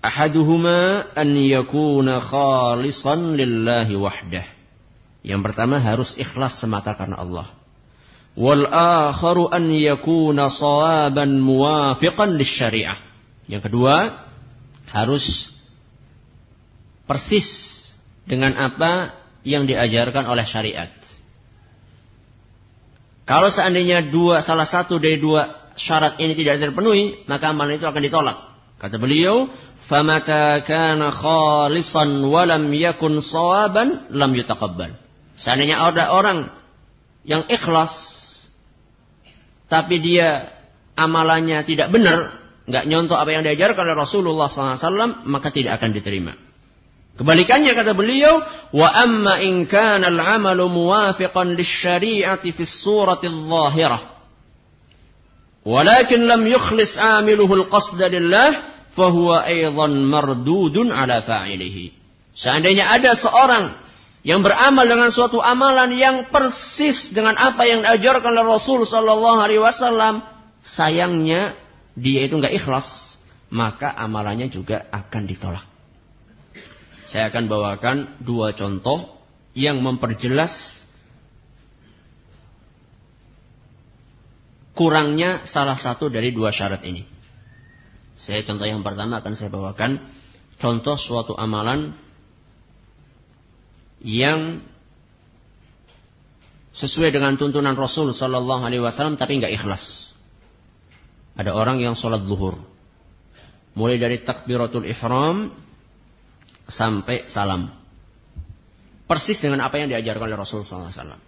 Speaker 1: Ahaduhuma an yakuna khalisan lillahi wahdah. Yang pertama harus ikhlas semata karena Allah. Wal akharu an yakuna sawaban muwafiqan lisyariah. Yang kedua harus persis dengan apa yang diajarkan oleh syariat. Kalau seandainya dua salah satu dari dua syarat ini tidak terpenuhi, maka amalan itu akan ditolak. Kata beliau, "Famata kana khalisan wa lam yakun sawaban lam yutaqabbal." Seandainya ada orang yang ikhlas tapi dia amalannya tidak benar, nggak nyontoh apa yang diajarkan oleh Rasulullah SAW, maka tidak akan diterima. Kebalikannya kata beliau, wa amma in kana al-amalu muwafiqan lisyari'ati fi surati adh-dhahirah. Walakin lam yukhlis amiluhu al-qasda lillah, fahuwa aidan mardudun ala fa'ilihi. Seandainya ada seorang yang beramal dengan suatu amalan yang persis dengan apa yang diajarkan oleh Rasul sallallahu alaihi wasallam, sayangnya dia itu enggak ikhlas, maka amalannya juga akan ditolak. Saya akan bawakan dua contoh yang memperjelas kurangnya salah satu dari dua syarat ini. Saya contoh yang pertama akan saya bawakan contoh suatu amalan yang sesuai dengan tuntunan Rasul Sallallahu Alaihi Wasallam tapi nggak ikhlas. Ada orang yang sholat zuhur, mulai dari takbiratul ihram sampai salam. Persis dengan apa yang diajarkan oleh Rasul SAW.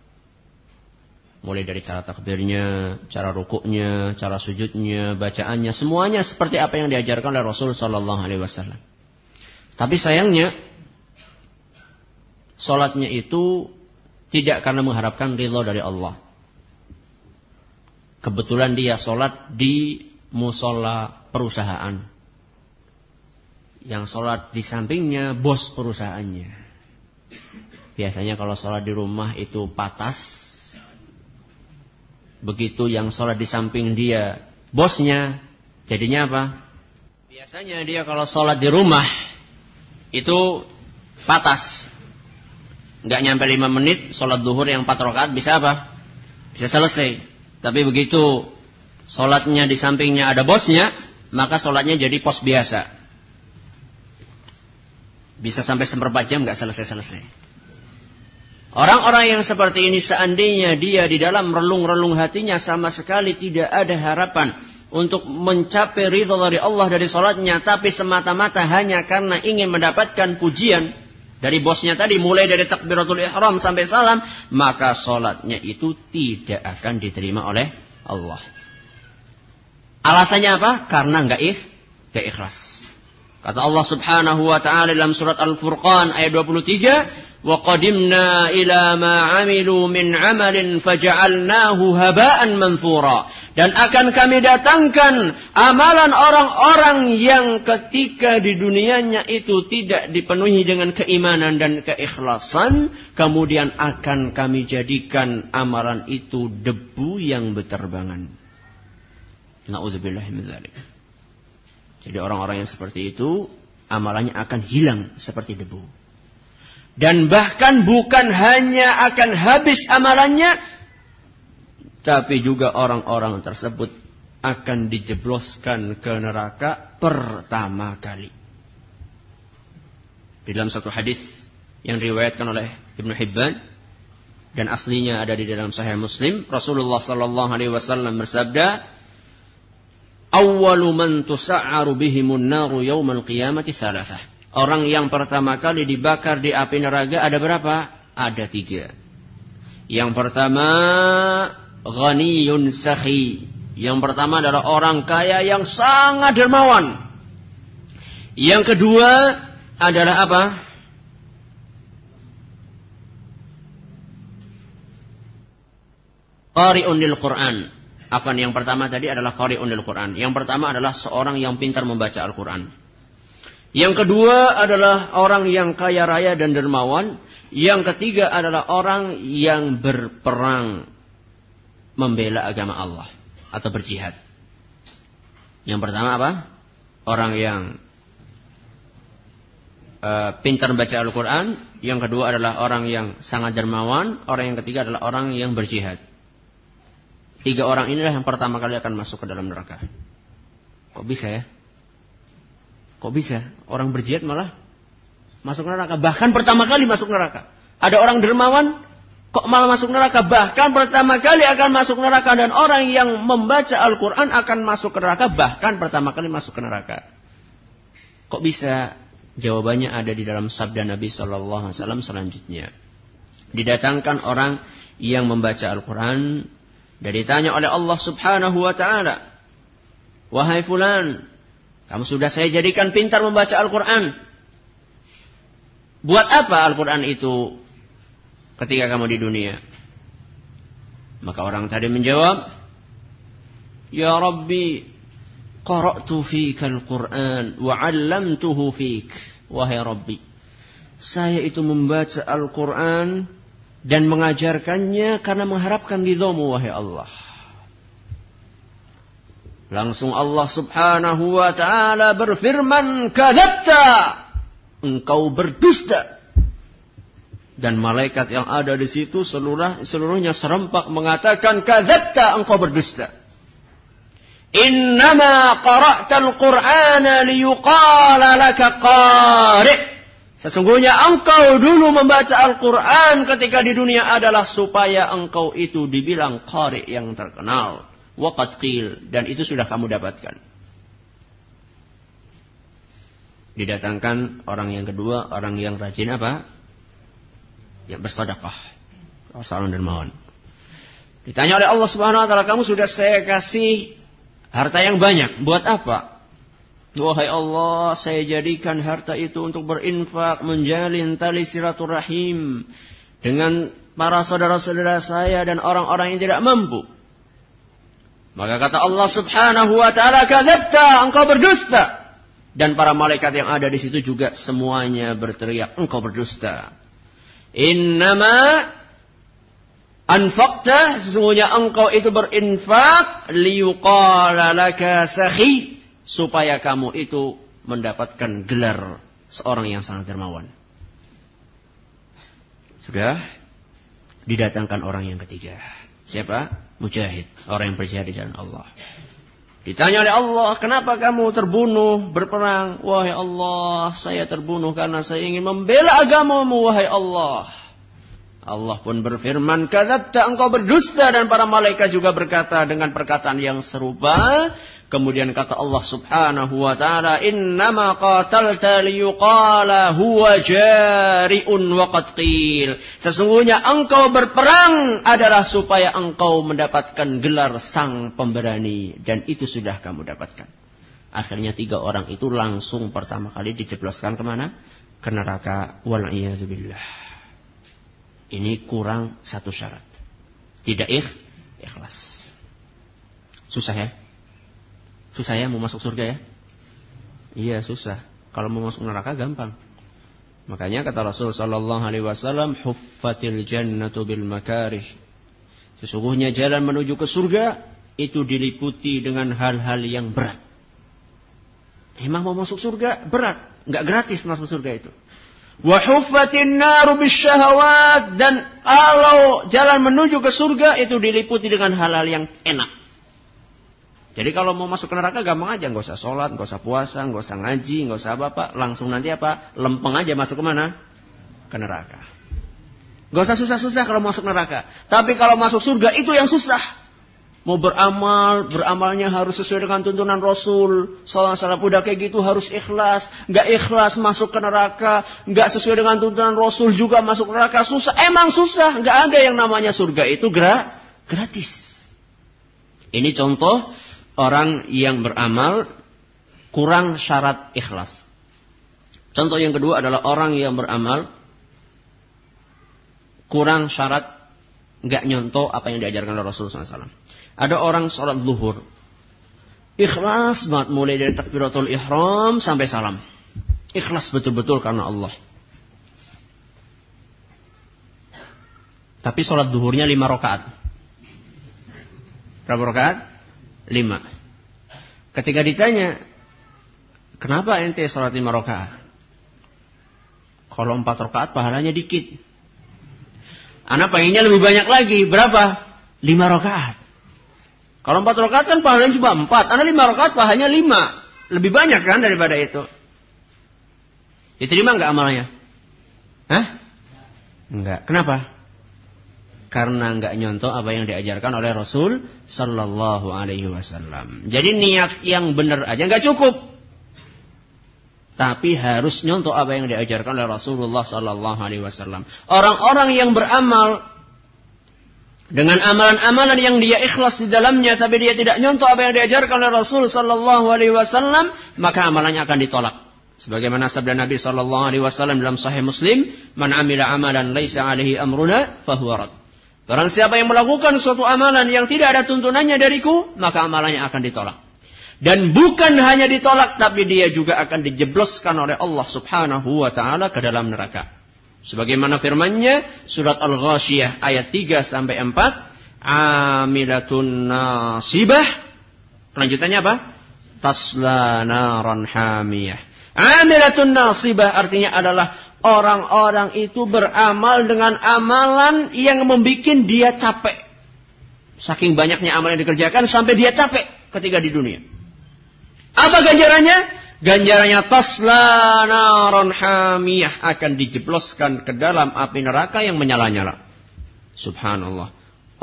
Speaker 1: Mulai dari cara takbirnya, cara rukuknya, cara sujudnya, bacaannya, semuanya seperti apa yang diajarkan oleh Rasul Sallallahu Alaihi Wasallam. Tapi sayangnya, sholatnya itu tidak karena mengharapkan ridho dari Allah. Kebetulan dia sholat di musola perusahaan yang sholat di sampingnya bos perusahaannya. Biasanya kalau sholat di rumah itu patas. Begitu yang sholat di samping dia bosnya, jadinya apa? Biasanya dia kalau sholat di rumah itu patas. Nggak nyampe lima menit sholat duhur yang empat rakaat bisa apa? Bisa selesai. Tapi begitu sholatnya di sampingnya ada bosnya, maka sholatnya jadi pos biasa. Bisa sampai seperempat jam nggak selesai-selesai. Orang-orang yang seperti ini seandainya dia di dalam relung-relung hatinya sama sekali tidak ada harapan untuk mencapai ridho dari Allah dari sholatnya. Tapi semata-mata hanya karena ingin mendapatkan pujian dari bosnya tadi. Mulai dari takbiratul ihram sampai salam. Maka sholatnya itu tidak akan diterima oleh Allah. Alasannya apa? Karena nggak ikh, ikhlas. Kata Allah Subhanahu wa taala dalam surat Al-Furqan ayat 23, "Wa qadimna ila ma 'amilu min 'amalin faja'alnahu haba'an manthura." Dan akan kami datangkan amalan orang-orang yang ketika di dunianya itu tidak dipenuhi dengan keimanan dan keikhlasan, kemudian akan kami jadikan amalan itu debu yang berterbangan. Nauzubillahi min dzalik jadi orang-orang yang seperti itu amalannya akan hilang seperti debu dan bahkan bukan hanya akan habis amalannya, tapi juga orang-orang tersebut akan dijebloskan ke neraka pertama kali. Di dalam satu hadis yang diriwayatkan oleh Ibnu Hibban dan aslinya ada di dalam Sahih Muslim, Rasulullah sallallahu alaihi wasallam bersabda, "Awwalu man tusa'aru bihimun naru yaumal qiyamati thalathah." Orang yang pertama kali dibakar di api neraka ada berapa? Ada tiga. Yang pertama, ghaniyun sahi. Yang pertama adalah orang kaya yang sangat dermawan. Yang kedua adalah apa? Qari'un lil Quran. Apa yang pertama tadi adalah qari'un lil Quran. Yang pertama adalah seorang yang pintar membaca Al-Quran. Yang kedua adalah orang yang kaya raya dan dermawan. Yang ketiga adalah orang yang berperang membela agama Allah atau berjihad. Yang pertama apa? Orang yang uh, pintar membaca Al-Quran. Yang kedua adalah orang yang sangat dermawan. Orang yang ketiga adalah orang yang berjihad. Tiga orang inilah yang pertama kali akan masuk ke dalam neraka. Kok bisa ya? Kok bisa? Orang berjihad malah masuk neraka. Bahkan pertama kali masuk neraka. Ada orang dermawan, kok malah masuk neraka. Bahkan pertama kali akan masuk neraka. Dan orang yang membaca Al-Quran akan masuk ke neraka. Bahkan pertama kali masuk ke neraka. Kok bisa? Jawabannya ada di dalam sabda Nabi Shallallahu Alaihi Wasallam selanjutnya. Didatangkan orang yang membaca Al-Quran dan ditanya oleh Allah Subhanahu Wa Taala, wahai fulan, kamu sudah saya jadikan pintar membaca Al-Quran. Buat apa Al-Quran itu ketika kamu di dunia? Maka orang tadi menjawab, Ya Rabbi, qara'tu fika Al-Quran wa 'allamtuhu fik. Wahai Rabbi, saya itu membaca Al-Quran dan mengajarkannya karena mengharapkan ridhomu, wahai Allah. Langsung Allah subhanahu wa ta'ala berfirman, Kadabta! Engkau berdusta. Dan malaikat yang ada di situ seluruh, seluruhnya serempak mengatakan, Kadabta! Engkau berdusta. Innama qara'tal qur'ana liyuqala laka qari' Sesungguhnya engkau dulu membaca Al-Quran ketika di dunia adalah supaya engkau itu dibilang qari yang terkenal. Waqad qil. Dan itu sudah kamu dapatkan. Didatangkan orang yang kedua, orang yang rajin apa? Yang bersedekah. Rasulullah dermawan. Ditanya oleh Allah Subhanahu wa taala, "Kamu sudah saya kasih harta yang banyak, buat apa?" Wahai Allah, saya jadikan harta itu untuk berinfak, menjalin tali silaturahim dengan para saudara-saudara saya dan orang-orang yang tidak mampu. Maka kata Allah Subhanahu wa taala, "Kadzabta, engkau berdusta." Dan para malaikat yang ada di situ juga semuanya berteriak, "Engkau berdusta." Innama anfaqta, sesungguhnya engkau itu berinfak liyuqala laka sahi, supaya kamu itu mendapatkan gelar seorang yang sangat dermawan. Sudah didatangkan orang yang ketiga. Siapa? Mujahid. Orang yang berjihad di jalan Allah. Ditanya oleh Allah, kenapa kamu terbunuh berperang? Wahai Allah, saya terbunuh karena saya ingin membela agamamu, wahai Allah. Allah pun berfirman, "Kadzabta engkau berdusta" dan para malaikat juga berkata dengan perkataan yang serupa. Kemudian kata Allah Subhanahu wa taala, "Innama qatalta liyuqala huwa jari'un wa qil." Sesungguhnya engkau berperang adalah supaya engkau mendapatkan gelar sang pemberani dan itu sudah kamu dapatkan. Akhirnya tiga orang itu langsung pertama kali dijebloskan ke mana? Ke neraka. Wal'iyadzubillah. Ini kurang satu syarat. Tidak ikh, ikhlas. Susah ya? Susah ya mau masuk surga ya? Iya susah. Kalau mau masuk neraka gampang. Makanya kata Rasul sallallahu alaihi wasallam, "Huffatil jannatu bil makarih." Sesungguhnya jalan menuju ke surga itu diliputi dengan hal-hal yang berat. Emang mau masuk surga berat, nggak gratis masuk surga itu. Wahuffatin naru bisyahawat. Dan kalau jalan menuju ke surga itu diliputi dengan hal-hal yang enak. Jadi kalau mau masuk ke neraka gampang aja. Nggak usah sholat, nggak usah puasa, nggak usah ngaji, nggak usah apa-apa. Langsung nanti apa? Lempeng aja masuk ke mana? Ke neraka. Nggak usah susah-susah kalau masuk neraka. Tapi kalau masuk surga itu yang susah. Mau beramal, beramalnya harus sesuai dengan tuntunan Rasul. Salah salah udah kayak gitu harus ikhlas. Nggak ikhlas masuk ke neraka. Nggak sesuai dengan tuntunan Rasul juga masuk neraka. Susah. Emang susah. Nggak ada yang namanya surga itu gra gratis. Ini contoh orang yang beramal kurang syarat ikhlas. Contoh yang kedua adalah orang yang beramal kurang syarat nggak nyontoh apa yang diajarkan oleh Rasulullah SAW. Ada orang sholat zuhur. Ikhlas banget mulai dari takbiratul ihram sampai salam. Ikhlas betul-betul karena Allah. Tapi sholat zuhurnya lima rakaat. Berapa rakaat? Lima. Ketika ditanya, kenapa ente sholat lima rakaat? Kalau empat rakaat pahalanya dikit. Anak pengennya lebih banyak lagi. Berapa? Lima rakaat. Kalau empat rakaat kan pahalanya cuma empat. Anda lima rakaat pahalanya lima. Lebih banyak kan daripada itu. Diterima nggak amalnya? Hah? Enggak. Kenapa? Karena nggak nyontoh apa yang diajarkan oleh Rasul Sallallahu Alaihi Wasallam. Jadi niat yang benar aja nggak cukup. Tapi harus nyontoh apa yang diajarkan oleh Rasulullah Sallallahu Alaihi Wasallam. Orang-orang yang beramal dengan amalan-amalan yang dia ikhlas di dalamnya tapi dia tidak nyontoh apa yang diajarkan oleh Rasul sallallahu alaihi wasallam maka amalannya akan ditolak sebagaimana sabda Nabi sallallahu alaihi wasallam dalam sahih Muslim man amila amalan laisa alaihi amruna fahuwa rad Barang siapa yang melakukan suatu amalan yang tidak ada tuntunannya dariku maka amalannya akan ditolak dan bukan hanya ditolak tapi dia juga akan dijebloskan oleh Allah Subhanahu wa taala ke dalam neraka Sebagaimana firman-Nya surat Al-Ghasyiyah ayat 3 sampai 4, amilatun nasibah. Lanjutannya apa? Tasla naran hamiyah. Amilatun nasibah artinya adalah orang-orang itu beramal dengan amalan yang membuat dia capek. Saking banyaknya amalan yang dikerjakan sampai dia capek ketika di dunia. Apa ganjarannya? ganjarannya tasla naron hamiyah akan dijebloskan ke dalam api neraka yang menyala-nyala. Subhanallah.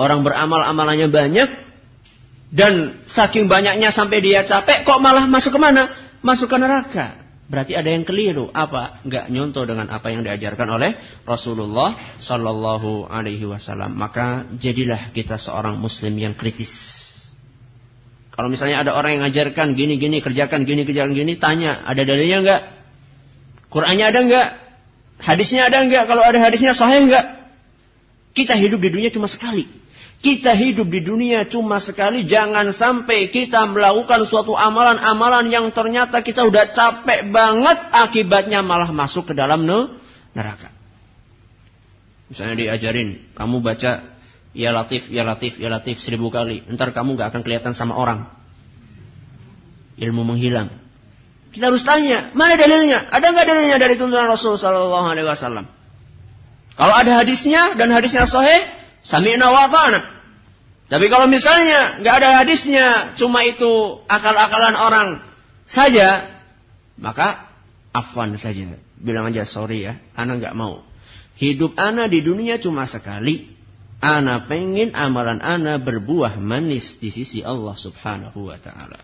Speaker 1: Orang beramal amalannya banyak dan saking banyaknya sampai dia capek kok malah masuk ke mana? Masuk ke neraka. Berarti ada yang keliru. Apa? Enggak nyontoh dengan apa yang diajarkan oleh Rasulullah Sallallahu Alaihi Wasallam. Maka jadilah kita seorang Muslim yang kritis kalau misalnya ada orang yang ngajarkan gini-gini, kerjakan gini, kerjakan gini, tanya, ada dalilnya enggak? Qurannya ada enggak? Hadisnya ada enggak? Kalau ada hadisnya sahih enggak? Kita hidup di dunia cuma sekali. Kita hidup di dunia cuma sekali. Jangan sampai kita melakukan suatu amalan-amalan yang ternyata kita udah capek banget. Akibatnya malah masuk ke dalam neraka. Misalnya diajarin, kamu baca Ya Latif, Ya Latif, Ya Latif seribu kali. Ntar kamu gak akan kelihatan sama orang. Ilmu menghilang. Kita harus tanya, mana dalilnya? Ada nggak dalilnya dari tuntunan Rasul Sallallahu Alaihi Wasallam? Kalau ada hadisnya dan hadisnya sahih, sami'na wa Tapi kalau misalnya nggak ada hadisnya, cuma itu akal-akalan orang saja, maka afwan saja. Bilang aja sorry ya, anak nggak mau. Hidup ana di dunia cuma sekali. Ana pengen amalan ana berbuah manis di sisi Allah subhanahu wa ta'ala.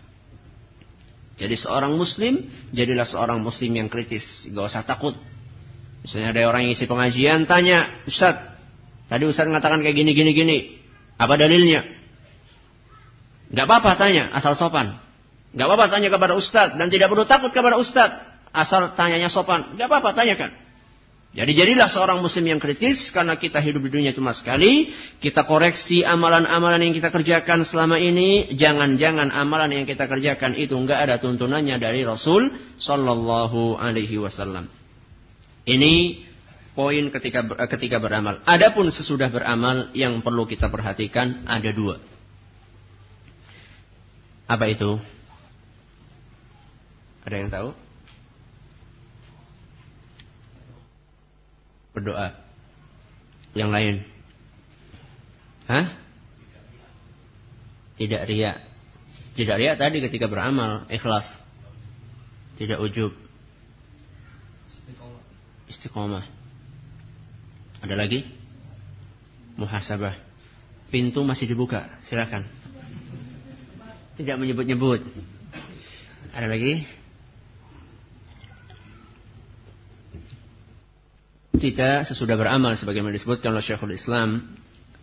Speaker 1: Jadi seorang muslim, jadilah seorang muslim yang kritis. Gak usah takut. Misalnya ada orang yang isi pengajian, tanya, Ustaz, tadi Ustaz mengatakan kayak gini, gini, gini. Apa dalilnya? Gak apa-apa tanya, asal sopan. Gak apa-apa tanya kepada Ustaz, dan tidak perlu takut kepada Ustaz. Asal tanyanya sopan. Gak apa-apa, tanyakan. Jadi jadilah seorang muslim yang kritis karena kita hidup di dunia cuma sekali. Kita koreksi amalan-amalan yang kita kerjakan selama ini. Jangan-jangan amalan yang kita kerjakan itu enggak ada tuntunannya dari Rasul Sallallahu Alaihi Wasallam. Ini poin ketika ketika beramal. Adapun sesudah beramal yang perlu kita perhatikan ada dua. Apa itu? Ada yang tahu? berdoa. Yang lain. Hah? Tidak riak. Tidak riak tadi ketika beramal, ikhlas. Tidak ujub. Istiqomah. Ada lagi? Muhasabah. Pintu masih dibuka, silakan. Tidak menyebut-nyebut. Ada lagi? kita sesudah beramal sebagaimana disebutkan oleh Syekhul Islam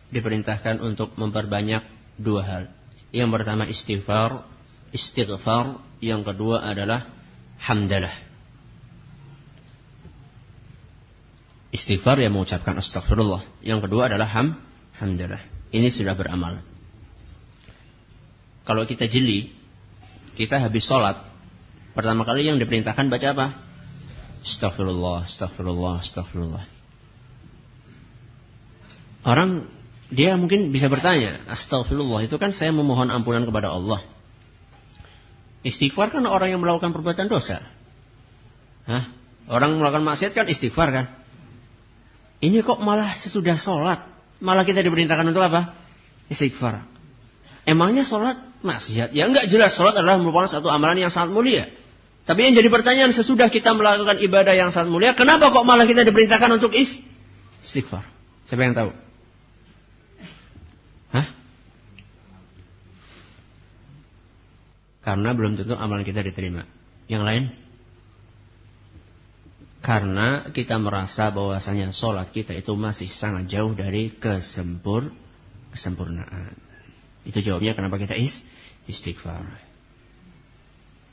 Speaker 1: diperintahkan untuk memperbanyak dua hal. Yang pertama istighfar, istighfar, yang kedua adalah hamdalah. Istighfar yang mengucapkan astagfirullah. Yang kedua adalah ham, hamdalah. Ini sudah beramal. Kalau kita jeli, kita habis sholat, pertama kali yang diperintahkan baca apa? Astagfirullah, astagfirullah, astagfirullah. Orang dia mungkin bisa bertanya, astagfirullah itu kan saya memohon ampunan kepada Allah. Istighfar kan orang yang melakukan perbuatan dosa. Hah? Orang melakukan maksiat kan istighfar kan? Ini kok malah sesudah sholat, malah kita diperintahkan untuk apa? Istighfar. Emangnya sholat maksiat? Ya enggak jelas sholat adalah merupakan satu amalan yang sangat mulia. Tapi yang jadi pertanyaan sesudah kita melakukan ibadah yang sangat mulia, kenapa kok malah kita diperintahkan untuk is istighfar? Siapa yang tahu? Hah? Karena belum tentu amalan kita diterima. Yang lain? Karena kita merasa bahwasanya sholat kita itu masih sangat jauh dari kesempur kesempurnaan. Itu jawabnya kenapa kita is istighfar.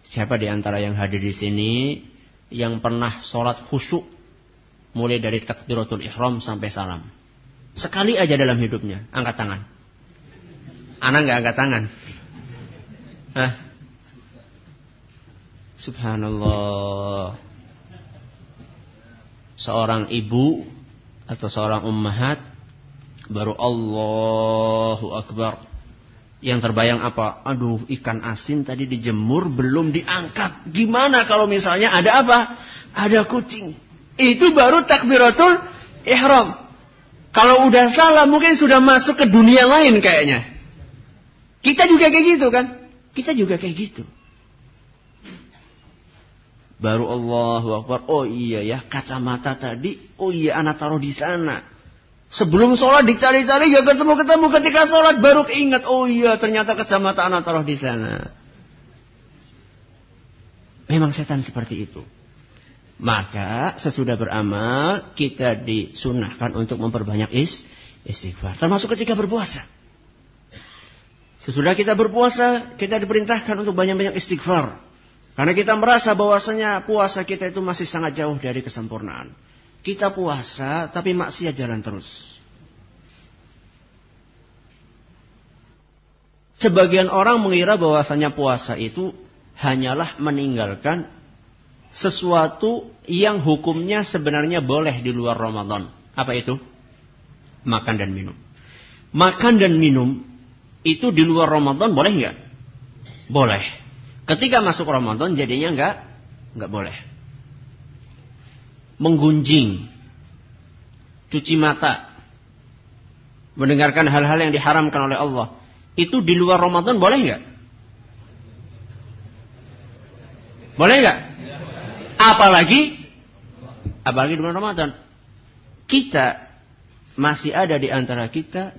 Speaker 1: Siapa di antara yang hadir di sini yang pernah sholat khusyuk mulai dari takbiratul ihram sampai salam? Sekali aja dalam hidupnya, angkat tangan. Anak nggak angkat tangan. Hah? Subhanallah. Seorang ibu atau seorang ummahat baru Allahu Akbar yang terbayang apa? Aduh, ikan asin tadi dijemur belum diangkat. Gimana kalau misalnya ada apa? Ada kucing. Itu baru takbiratul ihram. Kalau udah salah mungkin sudah masuk ke dunia lain kayaknya. Kita juga kayak gitu kan? Kita juga kayak gitu. Baru Allahu Akbar. Oh iya ya, kacamata tadi. Oh iya, anak taruh di sana. Sebelum sholat dicari-cari gak ketemu-ketemu ketika sholat baru keinget. Oh iya ternyata kecamatan anak taruh di sana. Memang setan seperti itu. Maka sesudah beramal kita disunahkan untuk memperbanyak is, istighfar. Termasuk ketika berpuasa. Sesudah kita berpuasa kita diperintahkan untuk banyak-banyak istighfar. Karena kita merasa bahwasanya puasa kita itu masih sangat jauh dari kesempurnaan. Kita puasa tapi maksiat jalan terus. Sebagian orang mengira bahwasanya puasa itu hanyalah meninggalkan sesuatu yang hukumnya sebenarnya boleh di luar Ramadan. Apa itu? Makan dan minum. Makan dan minum itu di luar Ramadan boleh nggak? Boleh. Ketika masuk Ramadan jadinya nggak nggak boleh menggunjing, cuci mata, mendengarkan hal-hal yang diharamkan oleh Allah, itu di luar Ramadan boleh nggak? Boleh nggak? Apalagi, apalagi di bulan Ramadan. kita masih ada di antara kita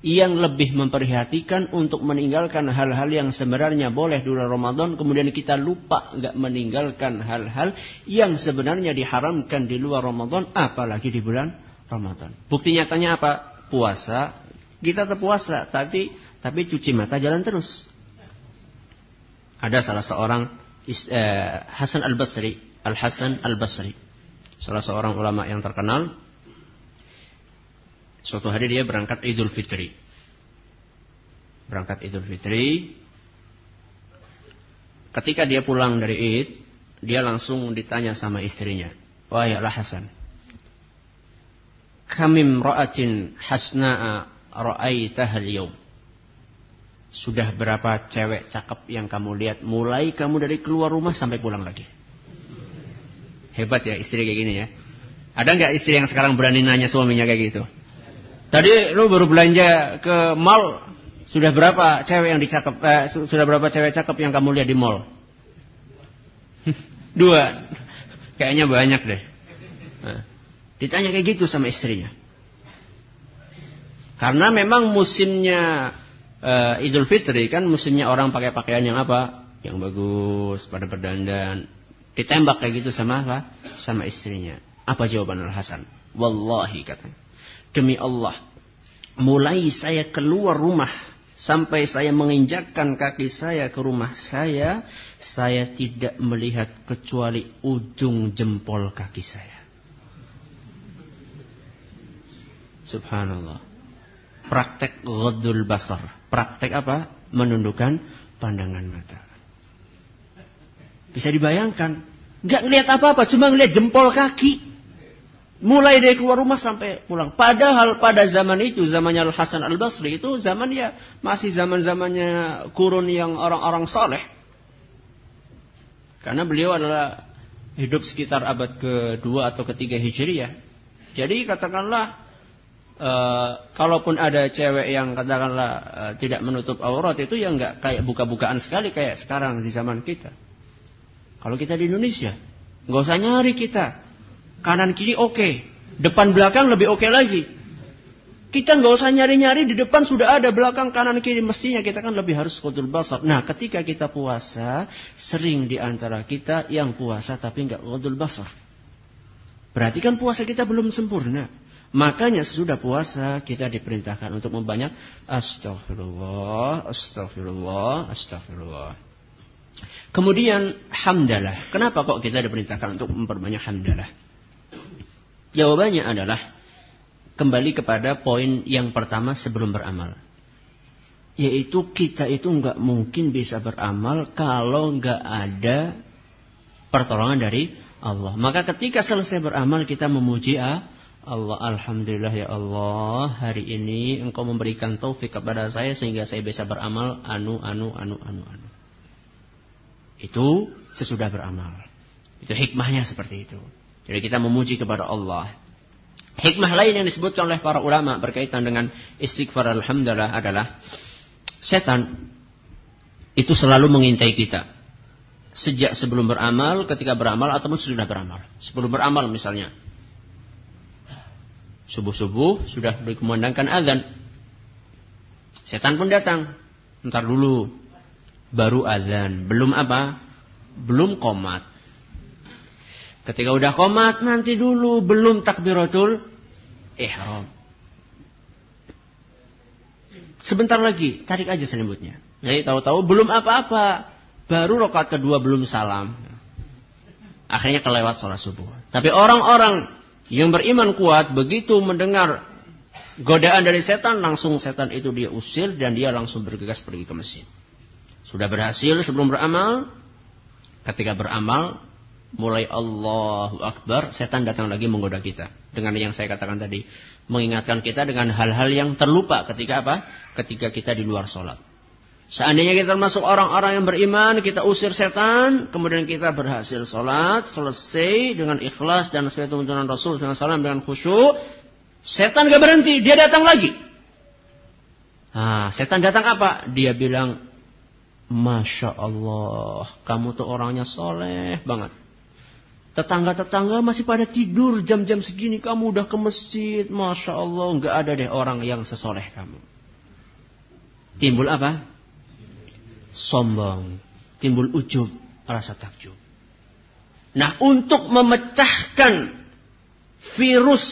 Speaker 1: yang lebih memperhatikan untuk meninggalkan hal-hal yang sebenarnya boleh di bulan Ramadan, kemudian kita lupa nggak meninggalkan hal-hal yang sebenarnya diharamkan di luar Ramadan, apalagi di bulan Ramadan. Bukti nyatanya apa? Puasa, kita terpuasa, tapi tapi cuci mata jalan terus. Ada salah seorang eh, Hasan Al Basri, Al Hasan Al Basri, salah seorang ulama yang terkenal Suatu hari dia berangkat Idul Fitri. Berangkat Idul Fitri. Ketika dia pulang dari Id, dia langsung ditanya sama istrinya. Wahai Hasan. Kamim ra'atin hasna'a ra'aitahal yawm. Sudah berapa cewek cakep yang kamu lihat mulai kamu dari keluar rumah sampai pulang lagi. Hebat ya istri kayak gini ya. Ada nggak istri yang sekarang berani nanya suaminya kayak gitu? Tadi lu baru belanja ke mall, sudah berapa cewek yang dicakep, eh, sudah berapa cewek cakep yang kamu lihat di mall? Dua. Kayaknya banyak deh. Nah, ditanya kayak gitu sama istrinya. Karena memang musimnya uh, Idul Fitri kan musimnya orang pakai pakaian yang apa? Yang bagus, pada berdandan. Ditembak kayak gitu sama apa? Sama istrinya. Apa jawaban Al Hasan? Wallahi katanya. Demi Allah, mulai saya keluar rumah sampai saya menginjakkan kaki saya ke rumah saya, saya tidak melihat kecuali ujung jempol kaki saya. Subhanallah. Praktek ghadul basar. Praktek apa? Menundukkan pandangan mata. Bisa dibayangkan. Nggak ngelihat apa-apa, cuma ngelihat jempol kaki. Mulai dari keluar rumah sampai pulang. Padahal pada zaman itu, zamannya Al Hasan Al Basri itu zaman ya masih zaman zamannya kurun yang orang-orang soleh. Karena beliau adalah hidup sekitar abad kedua atau ketiga hijriyah. Jadi katakanlah e, kalaupun ada cewek yang katakanlah e, tidak menutup aurat itu ya nggak kayak buka-bukaan sekali kayak sekarang di zaman kita. Kalau kita di Indonesia, nggak usah nyari kita Kanan kiri oke. Okay. Depan belakang lebih oke okay lagi. Kita nggak usah nyari-nyari di depan sudah ada belakang kanan kiri mestinya kita kan lebih harus kodul basar. Nah ketika kita puasa sering di antara kita yang puasa tapi nggak kodul basar. Berarti kan puasa kita belum sempurna. Makanya sesudah puasa kita diperintahkan untuk membanyak astagfirullah, astagfirullah, astagfirullah. Kemudian hamdalah. Kenapa kok kita diperintahkan untuk memperbanyak hamdalah? Jawabannya adalah kembali kepada poin yang pertama sebelum beramal. Yaitu kita itu nggak mungkin bisa beramal kalau nggak ada pertolongan dari Allah. Maka ketika selesai beramal kita memuji Allah. Alhamdulillah ya Allah hari ini engkau memberikan taufik kepada saya sehingga saya bisa beramal anu anu anu anu anu. Itu sesudah beramal. Itu hikmahnya seperti itu. Jadi kita memuji kepada Allah. Hikmah lain yang disebutkan oleh para ulama berkaitan dengan istighfar alhamdulillah adalah setan itu selalu mengintai kita. Sejak sebelum beramal, ketika beramal ataupun sudah beramal. Sebelum beramal misalnya. Subuh-subuh sudah dikumandangkan azan. Setan pun datang. Ntar dulu. Baru azan. Belum apa? Belum komat. Ketika udah komat nanti dulu belum takbiratul ihram. Sebentar lagi tarik aja selimutnya. Jadi tahu-tahu belum apa-apa, baru rokat kedua belum salam. Akhirnya kelewat sholat subuh. Tapi orang-orang yang beriman kuat begitu mendengar godaan dari setan langsung setan itu dia usir dan dia langsung bergegas pergi ke masjid. Sudah berhasil sebelum beramal, ketika beramal mulai Allahu Akbar, setan datang lagi menggoda kita. Dengan yang saya katakan tadi. Mengingatkan kita dengan hal-hal yang terlupa ketika apa? Ketika kita di luar sholat. Seandainya kita termasuk orang-orang yang beriman, kita usir setan, kemudian kita berhasil sholat, selesai dengan ikhlas dan sesuai tuntunan Rasul SAW dengan khusyuk, setan gak berhenti, dia datang lagi. Nah, setan datang apa? Dia bilang, Masya Allah, kamu tuh orangnya soleh banget. Tetangga-tetangga masih pada tidur jam-jam segini kamu udah ke masjid. Masya Allah nggak ada deh orang yang sesoleh kamu. Timbul apa? Sombong. Timbul ujub. Rasa takjub. Nah untuk memecahkan virus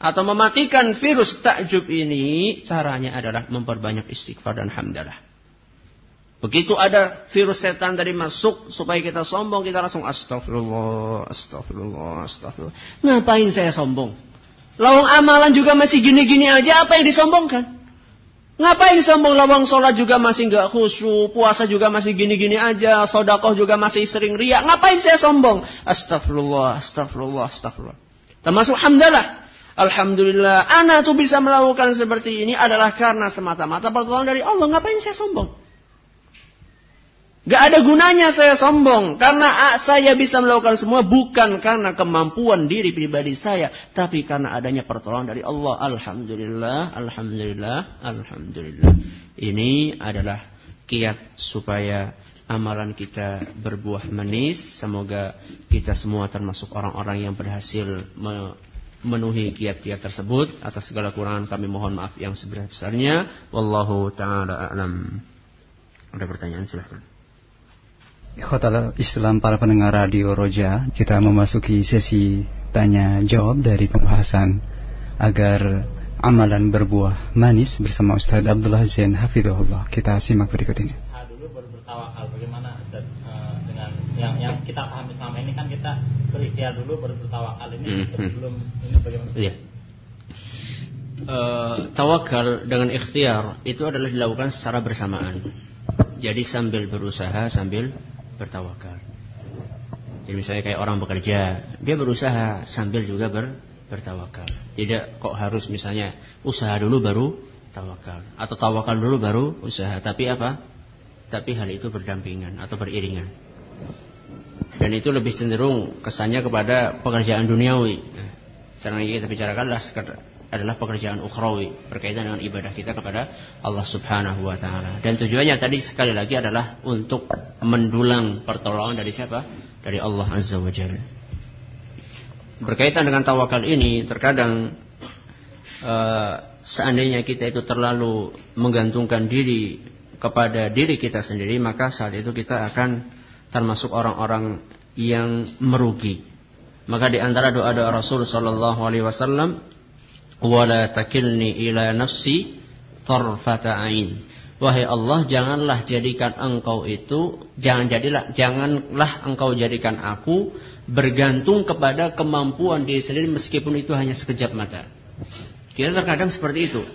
Speaker 1: atau mematikan virus takjub ini caranya adalah memperbanyak istighfar dan hamdalah. Begitu ada virus setan tadi masuk supaya kita sombong kita langsung astagfirullah, astagfirullah, astagfirullah. Ngapain saya sombong? Lawang amalan juga masih gini-gini aja apa yang disombongkan? Ngapain sombong lawang sholat juga masih nggak khusyuk, puasa juga masih gini-gini aja, sodakoh juga masih sering riak. Ngapain saya sombong? Astagfirullah, astagfirullah, astagfirullah. Termasuk hamdalah. Alhamdulillah, anak tuh bisa melakukan seperti ini adalah karena semata-mata pertolongan dari Allah. Ngapain saya sombong? Gak ada gunanya saya sombong. Karena saya bisa melakukan semua bukan karena kemampuan diri pribadi saya. Tapi karena adanya pertolongan dari Allah. Alhamdulillah, Alhamdulillah, Alhamdulillah. Ini adalah kiat supaya amalan kita berbuah manis. Semoga kita semua termasuk orang-orang yang berhasil memenuhi kiat-kiat tersebut atas segala kurangan kami mohon maaf yang sebesar-besarnya wallahu taala alam ada pertanyaan silahkan
Speaker 2: Khotal Islam para pendengar radio Roja kita memasuki sesi tanya jawab dari pembahasan agar amalan berbuah manis bersama Ustaz Abdullah Zain Hafidhullah kita simak berikut ini
Speaker 3: dulu baru bertawakal bagaimana Ustaz uh, dengan yang yang kita pahami selama ini kan kita berikhtiar dulu baru bertawakal ini hmm. sebelum ini bagaimana? Iya.
Speaker 1: Uh, tawakal dengan ikhtiar itu adalah dilakukan secara bersamaan. Jadi sambil berusaha sambil bertawakal. Jadi misalnya kayak orang bekerja, dia berusaha sambil juga ber, bertawakal. Tidak kok harus misalnya usaha dulu baru tawakal atau tawakal dulu baru usaha. Tapi apa? Tapi hal itu berdampingan atau beriringan dan itu lebih cenderung kesannya kepada pekerjaan duniawi. Nah, sekarang kita bicarakan adalah pekerjaan ukhrawi berkaitan dengan ibadah kita kepada Allah Subhanahu wa taala. Dan tujuannya tadi sekali lagi adalah untuk mendulang pertolongan dari siapa? Dari Allah Azza wa Jalla. Berkaitan dengan tawakal ini terkadang uh, seandainya kita itu terlalu menggantungkan diri kepada diri kita sendiri maka saat itu kita akan termasuk orang-orang yang merugi. Maka di antara doa-doa Rasul sallallahu alaihi wasallam, "Wala takilni ila nafsi tarfata ain." Wahai Allah, janganlah jadikan engkau itu, jangan jadilah, janganlah engkau jadikan aku bergantung kepada kemampuan diri sendiri meskipun itu hanya sekejap mata. Kita terkadang seperti itu.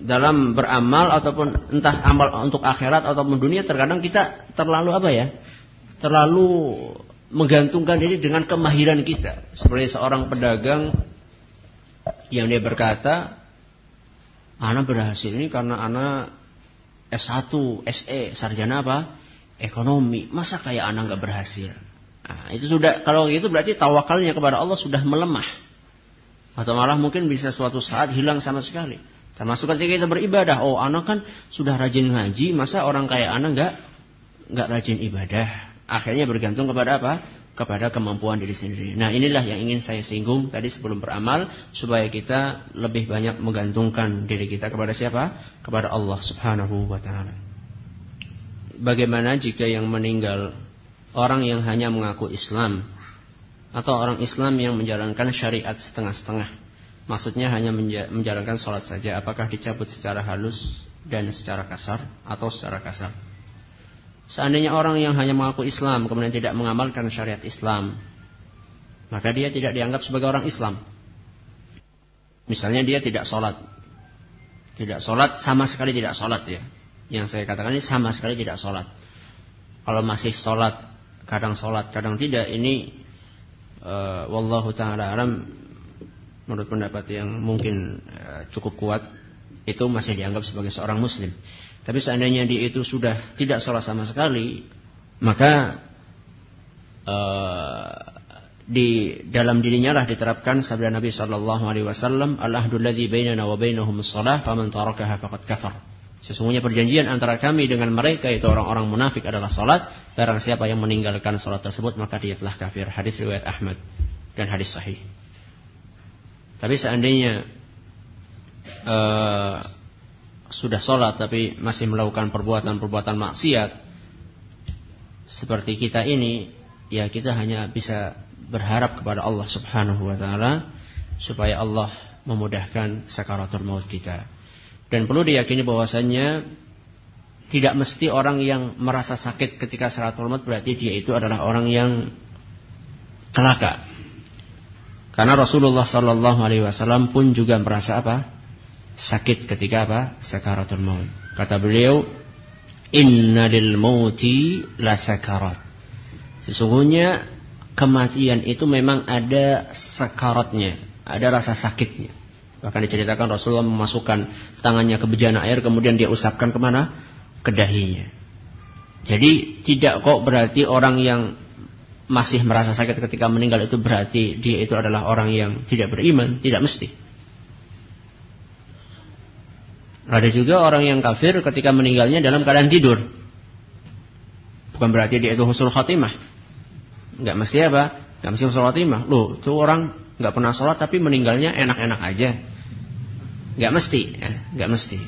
Speaker 1: Dalam beramal ataupun entah amal untuk akhirat ataupun dunia terkadang kita terlalu apa ya? terlalu menggantungkan diri dengan kemahiran kita. Seperti seorang pedagang yang dia berkata, Ana berhasil ini karena Ana S1, SE, sarjana apa? Ekonomi. Masa kayak Ana nggak berhasil? Nah, itu sudah kalau gitu berarti tawakalnya kepada Allah sudah melemah. Atau malah mungkin bisa suatu saat hilang sama sekali. Termasuk ketika kita beribadah, oh anak kan sudah rajin ngaji, masa orang kayak anak nggak nggak rajin ibadah? akhirnya bergantung kepada apa? Kepada kemampuan diri sendiri. Nah inilah yang ingin saya singgung tadi sebelum beramal. Supaya kita lebih banyak menggantungkan diri kita kepada siapa? Kepada Allah subhanahu wa ta'ala. Bagaimana jika yang meninggal orang yang hanya mengaku Islam. Atau orang Islam yang menjalankan syariat setengah-setengah. Maksudnya hanya menjalankan sholat saja. Apakah dicabut secara halus dan secara kasar atau secara kasar? Seandainya orang yang hanya mengaku Islam kemudian tidak mengamalkan syariat Islam, maka dia tidak dianggap sebagai orang Islam. Misalnya dia tidak sholat. Tidak sholat, sama sekali tidak sholat ya. Yang saya katakan ini sama sekali tidak sholat. Kalau masih sholat, kadang sholat, kadang tidak, ini uh, wallahu ta'ala alam menurut pendapat yang mungkin uh, cukup kuat, itu masih dianggap sebagai seorang muslim. Tapi seandainya dia itu sudah tidak sholat sama sekali, maka uh, di dalam dirinya lah diterapkan sabda Nabi Shallallahu Alaihi Wasallam, al ahdul ladhi bainana wa bainahum salah, faman tarakaha faqad kafar. Sesungguhnya perjanjian antara kami dengan mereka itu orang-orang munafik adalah salat. Barang siapa yang meninggalkan salat tersebut maka dia telah kafir. Hadis riwayat Ahmad dan hadis sahih. Tapi seandainya uh, sudah sholat tapi masih melakukan perbuatan-perbuatan maksiat seperti kita ini, ya kita hanya bisa berharap kepada Allah Subhanahu wa taala supaya Allah memudahkan sakaratul maut kita. Dan perlu diyakini bahwasannya tidak mesti orang yang merasa sakit ketika sakaratul maut berarti dia itu adalah orang yang celaka. Karena Rasulullah Sallallahu Alaihi Wasallam pun juga merasa apa? Sakit ketika apa? Sakaratul maut. Kata beliau, Inna lil mauti la sakarat. Sesungguhnya kematian itu memang ada sakaratnya, ada rasa sakitnya. Bahkan diceritakan Rasulullah memasukkan tangannya ke bejana air kemudian dia usapkan ke mana? Ke dahinya. Jadi tidak kok berarti orang yang masih merasa sakit ketika meninggal itu berarti dia itu adalah orang yang tidak beriman, tidak mesti. Ada juga orang yang kafir ketika meninggalnya dalam keadaan tidur. Bukan berarti dia itu husnul khatimah. Enggak mesti apa? Enggak mesti husnul khatimah. Loh, itu orang nggak pernah sholat tapi meninggalnya enak-enak aja. Nggak mesti, ya, nggak mesti.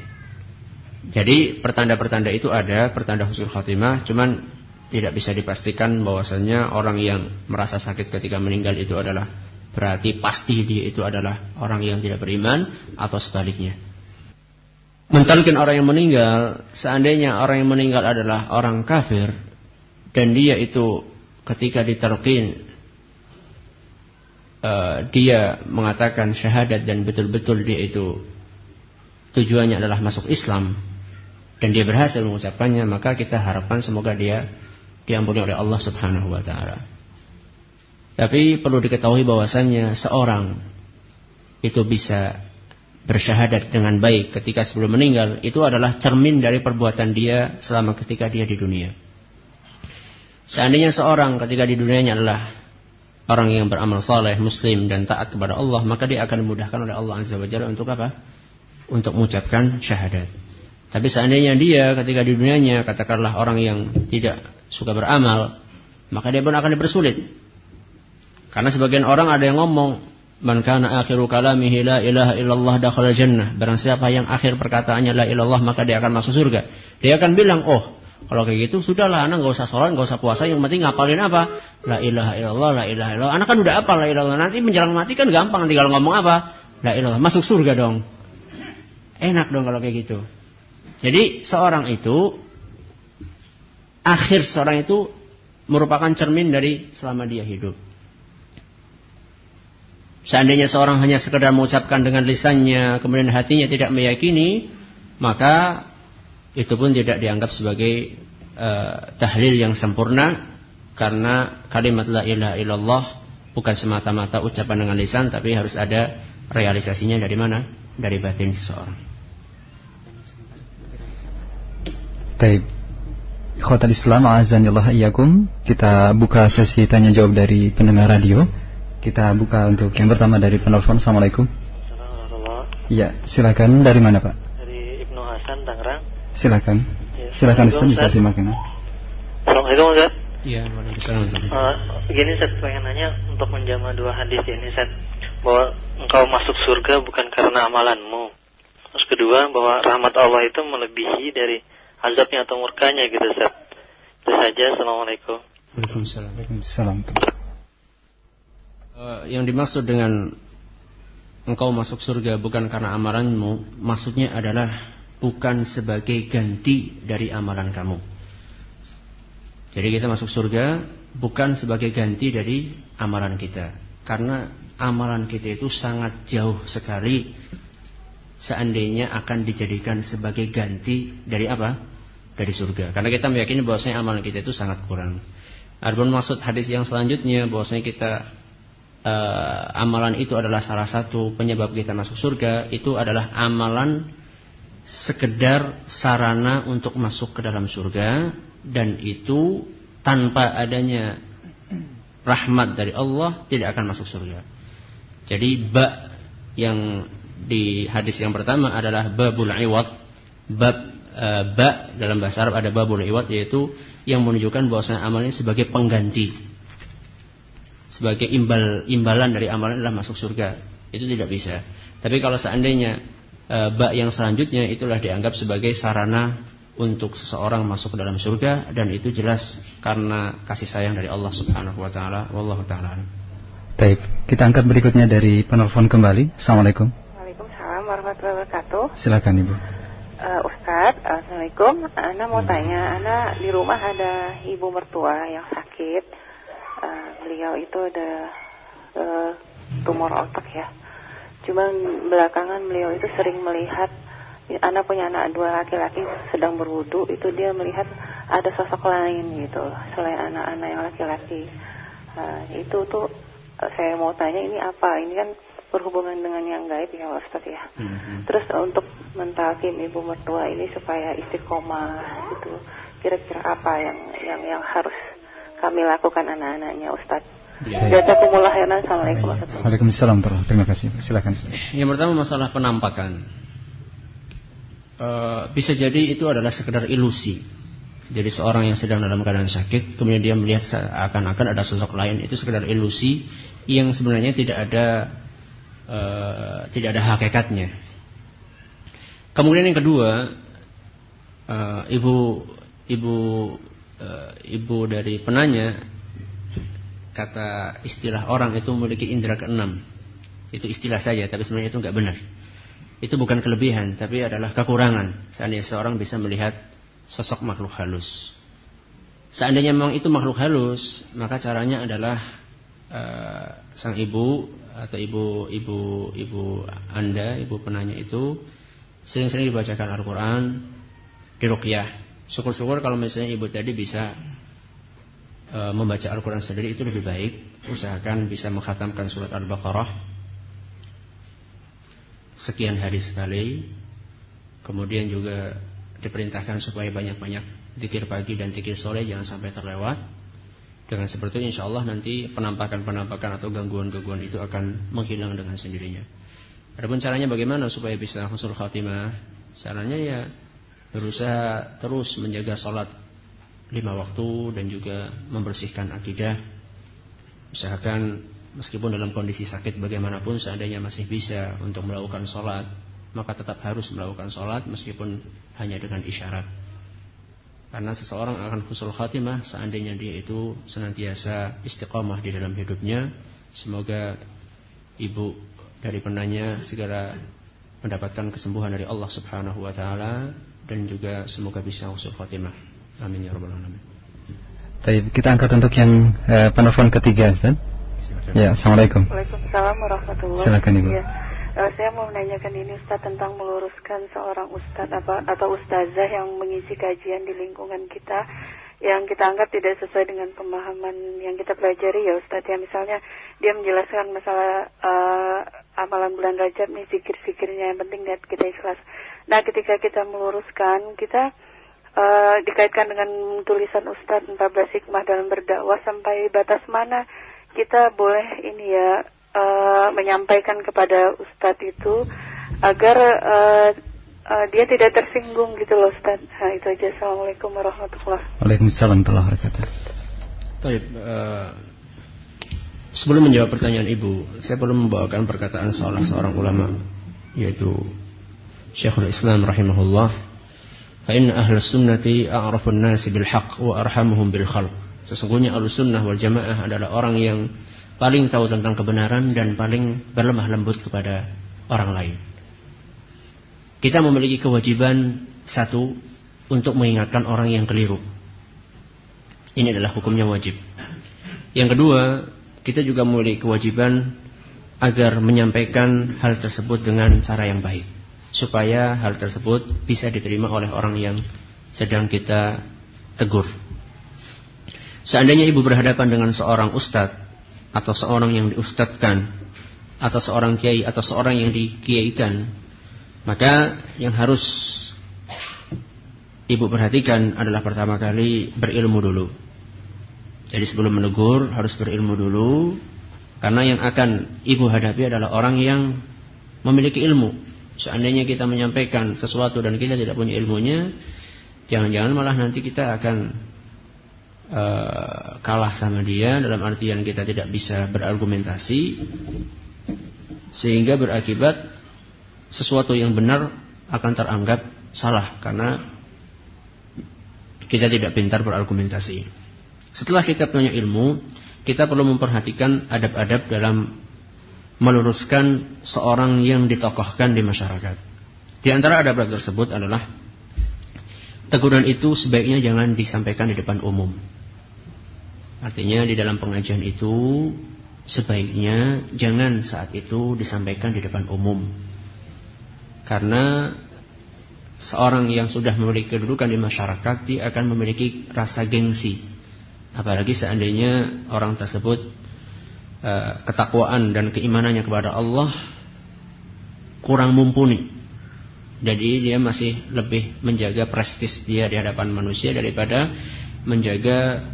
Speaker 1: Jadi pertanda-pertanda itu ada, pertanda husnul khatimah, cuman tidak bisa dipastikan bahwasanya orang yang merasa sakit ketika meninggal itu adalah berarti pasti dia itu adalah orang yang tidak beriman atau sebaliknya. Mentalkin orang yang meninggal, seandainya orang yang meninggal adalah orang kafir dan dia itu ketika diterkin uh, dia mengatakan syahadat dan betul-betul dia itu tujuannya adalah masuk Islam dan dia berhasil mengucapkannya maka kita harapkan semoga dia diampuni oleh Allah Subhanahu wa taala. Tapi perlu diketahui bahwasannya seorang itu bisa bersyahadat dengan baik ketika sebelum meninggal itu adalah cermin dari perbuatan dia selama ketika dia di dunia. Seandainya seorang ketika di dunianya adalah orang yang beramal saleh, muslim dan taat kepada Allah, maka dia akan dimudahkan oleh Allah Azza wa Jalla untuk apa? Untuk mengucapkan syahadat. Tapi seandainya dia ketika di dunianya katakanlah orang yang tidak suka beramal, maka dia pun akan dipersulit. Karena sebagian orang ada yang ngomong, "Man kana akhiru kalamihi la ilaha illallah dakhala jannah." Barang siapa yang akhir perkataannya la ilallah maka dia akan masuk surga. Dia akan bilang, "Oh, kalau kayak gitu sudahlah anak nggak usah sholat, nggak usah puasa, yang penting ngapalin apa? La ilaha illallah, la ilaha illallah. Anak kan udah apa la ilaha illallah. Nanti menjelang mati kan gampang tinggal ngomong apa? La ilallah, masuk surga dong. Enak dong kalau kayak gitu. Jadi seorang itu akhir seorang itu merupakan cermin dari selama dia hidup. Seandainya seorang hanya sekedar mengucapkan dengan lisannya, kemudian hatinya tidak meyakini, maka itu pun tidak dianggap sebagai uh, tahlil yang sempurna karena kalimat la ilaha illallah bukan semata-mata ucapan dengan lisan tapi harus ada realisasinya dari mana? Dari batin seseorang.
Speaker 2: Taib. Khotal Islam azanillah iyyakum. Kita buka sesi tanya jawab dari pendengar radio. Kita buka untuk yang pertama dari penelpon. Assalamualaikum. Iya, silakan dari mana Pak?
Speaker 4: Dari Ibnu Hasan Tangerang.
Speaker 2: Silakan. Ya, silakan Ustaz bisa simak ini.
Speaker 4: Assalamualaikum Ustaz.
Speaker 1: Iya, waalaikumsalam.
Speaker 4: Uh, gini Ustaz pengen nanya untuk menjama dua hadis ini Ustaz bahwa engkau masuk surga bukan karena amalanmu. Terus kedua bahwa rahmat Allah itu melebihi dari azabnya atau murkanya gitu Ustaz. Itu saja. Assalamualaikum.
Speaker 1: Waalaikumsalam.
Speaker 2: Waalaikumsalam.
Speaker 1: Uh, yang dimaksud dengan engkau masuk surga bukan karena amalanmu, maksudnya adalah bukan sebagai ganti dari amalan kamu. Jadi kita masuk surga bukan sebagai ganti dari amalan kita. Karena amalan kita itu sangat jauh sekali seandainya akan dijadikan sebagai ganti dari apa? Dari surga. Karena kita meyakini bahwasanya amalan kita itu sangat kurang. Adapun maksud hadis yang selanjutnya bahwasanya kita uh, amalan itu adalah salah satu penyebab kita masuk surga, itu adalah amalan sekedar sarana untuk masuk ke dalam surga. Dan itu tanpa adanya rahmat dari Allah tidak akan masuk surga. Jadi ba yang di hadis yang pertama adalah babul iwad, bab uh, ba dalam bahasa Arab ada babul iwat yaitu yang menunjukkan bahwasanya amalnya sebagai pengganti sebagai imbal imbalan dari amalan adalah masuk surga itu tidak bisa tapi kalau seandainya uh, ba yang selanjutnya itulah dianggap sebagai sarana untuk seseorang masuk ke dalam surga dan itu jelas karena kasih sayang dari Allah Subhanahu wa taala wallahu taala
Speaker 2: Taib. Kita angkat berikutnya dari penelpon kembali. Assalamualaikum.
Speaker 5: Waalaikumsalam warahmatullahi wabarakatuh.
Speaker 2: Silakan Ibu.
Speaker 5: Uh, Ustadz, Assalamualaikum. Ana mau hmm. tanya, Ana di rumah ada ibu mertua yang sakit. Uh, beliau itu ada uh, tumor otak ya. Cuma belakangan beliau itu sering melihat anak punya anak dua laki-laki sedang berwudu itu dia melihat ada sosok lain gitu selain anak-anak yang laki-laki. Uh, itu tuh saya mau tanya ini apa? Ini kan berhubungan dengan yang gaib ya Ustaz ya. Mm-hmm. Terus untuk mentalkim ibu mertua ini supaya istiqomah itu kira-kira apa yang yang yang harus kami lakukan anak-anaknya Ustaz? Ya. Jazakumullah khairan. Assalamualaikum warahmatullahi
Speaker 2: Waalaikumsalam Terima kasih. Silakan.
Speaker 1: Yang pertama masalah penampakan. Uh, bisa jadi itu adalah sekedar ilusi. Jadi seorang yang sedang dalam keadaan sakit, kemudian dia melihat akan-akan ada sosok lain, itu sekedar ilusi yang sebenarnya tidak ada uh, tidak ada hakikatnya. Kemudian yang kedua, uh, ibu ibu uh, ibu dari penanya kata istilah orang itu memiliki indera keenam. Itu istilah saja, tapi sebenarnya itu nggak benar. Itu bukan kelebihan, tapi adalah kekurangan. Seandainya seorang bisa melihat sosok makhluk halus. Seandainya memang itu makhluk halus, maka caranya adalah uh, sang ibu atau ibu ibu ibu anda, ibu penanya itu sering-sering dibacakan Al-Quran, diruqyah. Syukur-syukur kalau misalnya ibu tadi bisa uh, membaca Al-Quran sendiri itu lebih baik. Usahakan bisa menghatamkan surat Al-Baqarah sekian hari sekali. Kemudian juga diperintahkan supaya banyak-banyak zikir pagi dan zikir sore jangan sampai terlewat. Dengan seperti itu insya Allah nanti penampakan-penampakan atau gangguan-gangguan itu akan menghilang dengan sendirinya. Adapun caranya bagaimana supaya bisa husnul khatimah? Caranya ya berusaha terus menjaga sholat lima waktu dan juga membersihkan akidah. Usahakan meskipun dalam kondisi sakit bagaimanapun seandainya masih bisa untuk melakukan sholat maka tetap harus melakukan sholat meskipun hanya dengan isyarat. Karena seseorang akan husnul khatimah seandainya dia itu senantiasa istiqamah di dalam hidupnya. Semoga ibu dari penanya segera mendapatkan kesembuhan dari Allah Subhanahu wa taala dan juga semoga bisa husnul khatimah. Amin ya rabbal alamin.
Speaker 2: Baik, kita angkat untuk yang eh, penelpon ketiga, Ustaz. Ya, Assalamualaikum.
Speaker 5: Waalaikumsalam warahmatullahi
Speaker 2: wabarakatuh. Silakan Ibu.
Speaker 5: Ya. Uh, saya mau menanyakan ini Ustaz tentang meluruskan seorang Ustaz apa atau Ustazah yang mengisi kajian di lingkungan kita yang kita anggap tidak sesuai dengan pemahaman yang kita pelajari ya Ustaz ya misalnya dia menjelaskan masalah uh, amalan bulan Rajab nih zikir-zikirnya yang penting niat kita ikhlas. Nah ketika kita meluruskan kita uh, dikaitkan dengan tulisan Ustadz 14 hikmah dalam berdakwah sampai batas mana kita boleh ini ya uh, menyampaikan kepada Ustadz itu agar uh, uh, dia tidak tersinggung gitu loh Ustadz. Nah, itu aja. Assalamualaikum warahmatullahi wabarakatuh.
Speaker 2: Waalaikumsalam warahmatullahi wabarakatuh.
Speaker 1: Baik, uh, sebelum menjawab pertanyaan Ibu, saya perlu membawakan perkataan salah seorang ulama yaitu Syekhul Islam rahimahullah, "Fa inna ahlus sunnati a'rafun nasi bil wa arhamuhum bil khalq." Sesungguhnya ahlus sunnah wal jamaah adalah orang yang paling tahu tentang kebenaran dan paling berlemah lembut kepada orang lain. Kita memiliki kewajiban satu untuk mengingatkan orang yang keliru. Ini adalah hukumnya wajib. Yang kedua, kita juga memiliki kewajiban agar menyampaikan hal tersebut dengan cara yang baik. Supaya hal tersebut bisa diterima oleh orang yang sedang kita tegur. Seandainya ibu berhadapan dengan seorang ustadz atau seorang yang diustadkan atau seorang kiai atau seorang yang dikiaikan maka yang harus ibu perhatikan adalah pertama kali berilmu dulu jadi sebelum menegur harus berilmu dulu karena yang akan ibu hadapi adalah orang yang memiliki ilmu Seandainya kita menyampaikan sesuatu dan kita tidak punya ilmunya, jangan-jangan malah nanti kita akan uh, kalah sama dia dalam artian kita tidak bisa berargumentasi sehingga berakibat sesuatu yang benar akan teranggap salah karena kita tidak pintar berargumentasi. Setelah kita punya ilmu, kita perlu memperhatikan adab-adab dalam meluruskan seorang yang ditokohkan di masyarakat. Di antara adab tersebut adalah teguran itu sebaiknya jangan disampaikan di depan umum. Artinya di dalam pengajian itu sebaiknya jangan saat itu disampaikan di depan umum. Karena seorang yang sudah memiliki kedudukan di masyarakat dia akan memiliki rasa gengsi. Apalagi seandainya orang tersebut ketakwaan dan keimanannya kepada Allah kurang mumpuni. Jadi dia masih lebih menjaga prestis dia di hadapan manusia daripada menjaga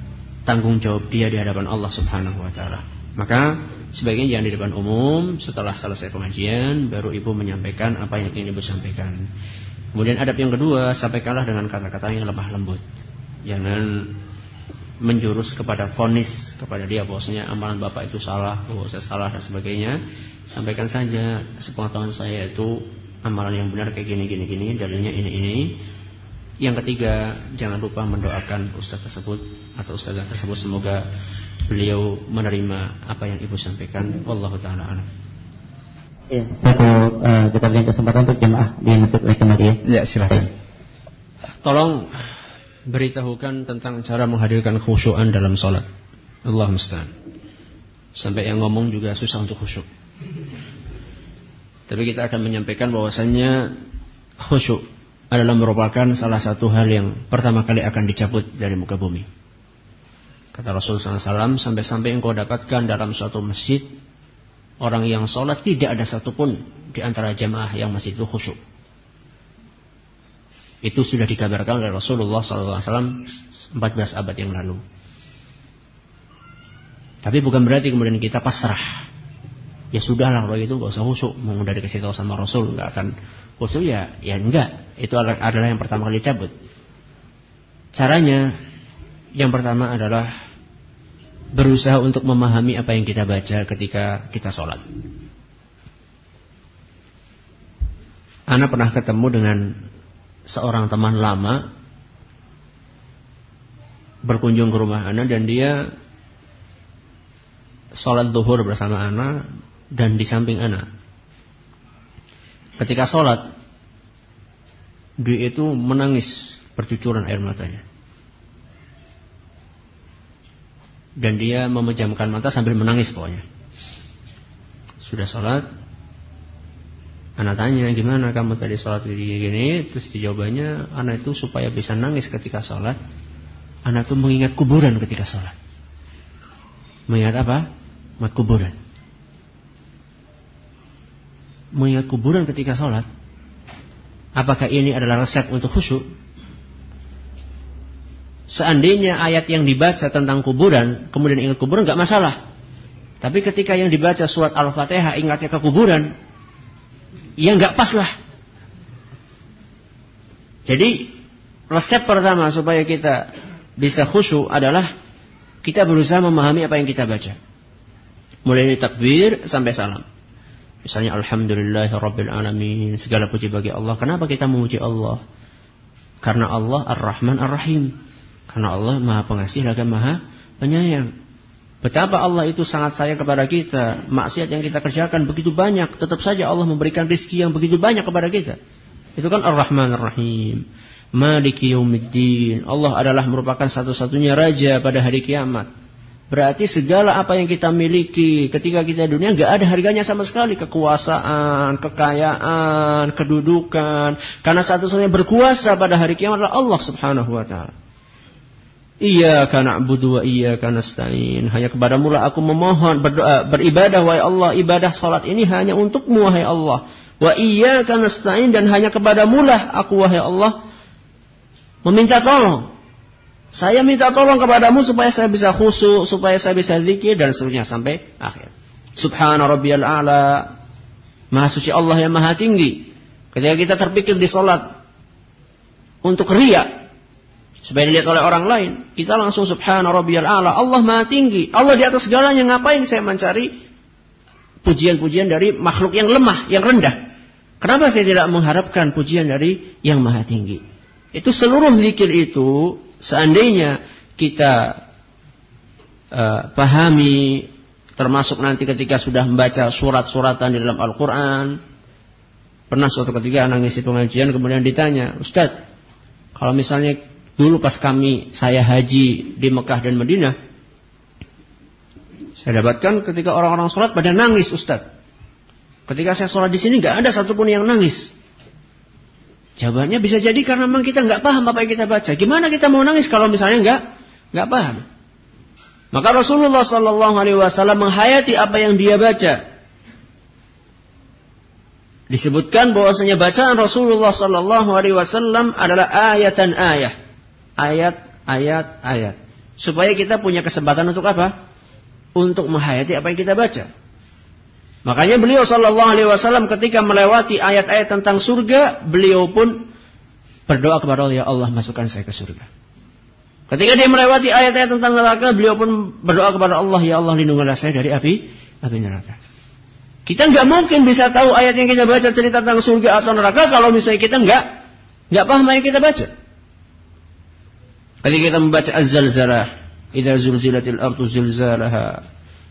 Speaker 1: tanggung jawab dia di hadapan Allah Subhanahu wa taala. Maka sebaiknya jangan di depan umum, setelah selesai pengajian baru ibu menyampaikan apa yang ingin ibu sampaikan. Kemudian adab yang kedua, sampaikanlah dengan kata-kata yang lemah lembut. Jangan menjurus kepada fonis kepada dia bahwasanya amalan bapak itu salah, bahwa saya salah dan sebagainya, sampaikan saja sepengetahuan saya itu amalan yang benar kayak gini gini gini, dalilnya ini ini. Yang ketiga, jangan lupa mendoakan ustaz tersebut atau ustazah tersebut semoga beliau menerima apa yang ibu sampaikan. Wallahu taala alam.
Speaker 6: Ya, satu uh, kita berikan kesempatan untuk jemaah di Masjid Al-Kamadiyah.
Speaker 2: Ya, silakan.
Speaker 1: Tolong beritahukan tentang cara menghadirkan khusyuan dalam sholat. Allah musta'an. Sampai yang ngomong juga susah untuk khusyuk. Tapi kita akan menyampaikan bahwasannya khusyuk adalah merupakan salah satu hal yang pertama kali akan dicabut dari muka bumi. Kata Rasulullah SAW, sampai-sampai engkau dapatkan dalam suatu masjid, orang yang sholat tidak ada satupun di antara jamaah yang masih itu khusyuk. Itu sudah dikabarkan oleh Rasulullah SAW 14 abad yang lalu. Tapi bukan berarti kemudian kita pasrah. Ya sudahlah kalau itu gak usah khusyuk. Mau udah dikasih tahu sama Rasul nggak akan khusyuk ya, ya enggak. Itu adalah yang pertama kali cabut. Caranya yang pertama adalah berusaha untuk memahami apa yang kita baca ketika kita sholat. Anak pernah ketemu dengan seorang teman lama berkunjung ke rumah Ana dan dia sholat duhur bersama Ana dan di samping Ana. Ketika sholat, dia itu menangis bercucuran air matanya. Dan dia memejamkan mata sambil menangis pokoknya. Sudah sholat, Anak tanya gimana kamu tadi sholat gini gini? Terus jawabannya anak itu supaya bisa nangis ketika sholat. Anak itu mengingat kuburan ketika sholat. Mengingat apa? Mengingat kuburan. Mengingat kuburan ketika sholat Apakah ini adalah resep untuk khusyuk? Seandainya ayat yang dibaca tentang kuburan Kemudian ingat kuburan gak masalah. Tapi ketika yang dibaca surat Al-Fatihah Ingatnya ke kuburan ya nggak pas lah. Jadi resep pertama supaya kita bisa khusyuk adalah kita berusaha memahami apa yang kita baca. Mulai dari takbir sampai salam. Misalnya Alhamdulillahirabbil alamin, segala puji bagi Allah. Kenapa kita memuji Allah? Karena Allah Ar-Rahman Ar-Rahim. Karena Allah Maha Pengasih lagi Maha Penyayang. Betapa Allah itu sangat sayang kepada kita. Maksiat yang kita kerjakan begitu banyak. Tetap saja Allah memberikan rizki yang begitu banyak kepada kita. Itu kan Ar-Rahman Ar-Rahim. Maliki Yawmiddin. Allah adalah merupakan satu-satunya raja pada hari kiamat. Berarti segala apa yang kita miliki ketika kita di dunia nggak ada harganya sama sekali. Kekuasaan, kekayaan, kedudukan. Karena satu-satunya berkuasa pada hari kiamat adalah Allah subhanahu wa ta'ala. Iya karena na'budu wa karena nasta'in. Hanya kepada mula aku memohon berdoa beribadah wahai Allah. Ibadah salat ini hanya untukmu wahai Allah. Wa karena nasta'in dan hanya kepada mula aku wahai Allah meminta tolong. Saya minta tolong kepadamu supaya saya bisa khusyuk, supaya saya bisa zikir dan seterusnya sampai akhir. Subhana rabbiyal a'la. Maha suci Allah yang maha tinggi. Ketika kita terpikir di sholat untuk ria, supaya dilihat oleh orang lain, kita langsung subhana rabbiyal a'la, Allah maha tinggi, Allah di atas segalanya, ngapain saya mencari pujian-pujian dari makhluk yang lemah, yang rendah? Kenapa saya tidak mengharapkan pujian dari yang maha tinggi? Itu seluruh zikir itu, seandainya kita uh, pahami, termasuk nanti ketika sudah membaca surat-suratan di dalam Al-Quran, pernah suatu ketika anak ngisi pengajian kemudian ditanya, Ustadz, kalau misalnya dulu pas kami saya haji di Mekah dan Madinah, saya dapatkan ketika orang-orang sholat pada nangis Ustadz. Ketika saya sholat di sini nggak ada satupun yang nangis. Jawabannya bisa jadi karena memang kita nggak paham apa yang kita baca. Gimana kita mau nangis kalau misalnya nggak nggak paham? Maka Rasulullah Sallallahu Alaihi Wasallam menghayati apa yang dia baca. Disebutkan bahwasanya bacaan Rasulullah Sallallahu Alaihi Wasallam adalah ayatan ayat, ayat, ayat, ayat. Supaya kita punya kesempatan untuk apa? Untuk menghayati apa yang kita baca. Makanya beliau Sallallahu Alaihi Wasallam ketika melewati ayat-ayat tentang surga, beliau pun berdoa kepada Allah, ya Allah masukkan saya ke surga. Ketika dia melewati ayat-ayat tentang neraka, beliau pun berdoa kepada Allah, ya Allah lindungilah saya dari api api neraka. Kita nggak mungkin bisa tahu ayat yang kita baca cerita tentang surga atau neraka kalau misalnya kita nggak nggak paham yang kita baca. Ketika kita membaca Az-Zalzalah, "Idza zulzilatil ardu zilzalaha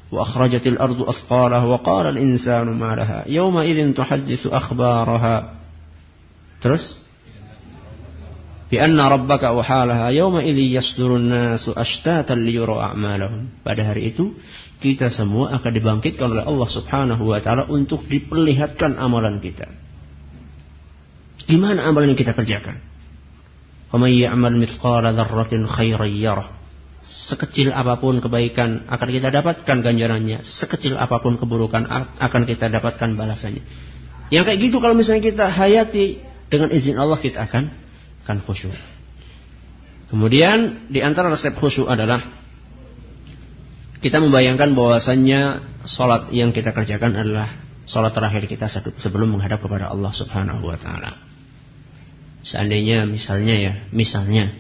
Speaker 1: wa akhrajatil ardu athqalaha wa qala al-insanu ma laha yawma idzin tuhaddithu akhbaraha." Terus bi anna rabbaka uhalaha yawma idzi yasdurun nasu ashtatan liyura a'malahum. Pada hari itu kita semua akan dibangkitkan oleh Allah Subhanahu wa taala untuk diperlihatkan amalan kita. Gimana amalan yang kita kerjakan? وَمَن يَعْمَلْ مِثْقَالَ ذَرَّةٍ خَيْرًا يَرَهُ sekecil apapun kebaikan akan kita dapatkan ganjarannya, sekecil apapun keburukan akan kita dapatkan balasannya. Yang kayak gitu kalau misalnya kita hayati dengan izin Allah kita akan akan khusyuk. Kemudian di antara resep khusyuk adalah kita membayangkan bahwasannya sholat yang kita kerjakan adalah sholat terakhir kita sebelum menghadap kepada Allah Subhanahu Wa Taala. Seandainya misalnya ya, misalnya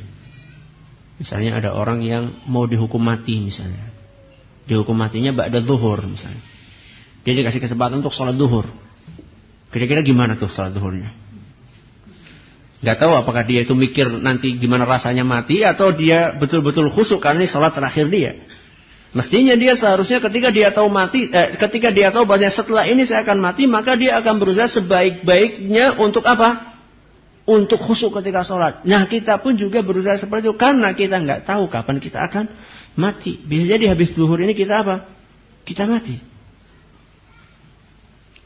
Speaker 1: Misalnya ada orang yang mau dihukum mati misalnya. Dihukum matinya ba'da zuhur misalnya. Dia dikasih kesempatan untuk sholat zuhur. Kira-kira gimana tuh sholat zuhurnya? Gak tahu apakah dia itu mikir nanti gimana rasanya mati atau dia betul-betul khusuk karena ini sholat terakhir dia. Mestinya dia seharusnya ketika dia tahu mati, eh, ketika dia tahu bahwa setelah ini saya akan mati, maka dia akan berusaha sebaik-baiknya untuk apa? Untuk khusyuk ketika sholat. Nah kita pun juga berusaha seperti itu karena kita nggak tahu kapan kita akan mati. Bisa jadi habis duhur ini kita apa? Kita mati.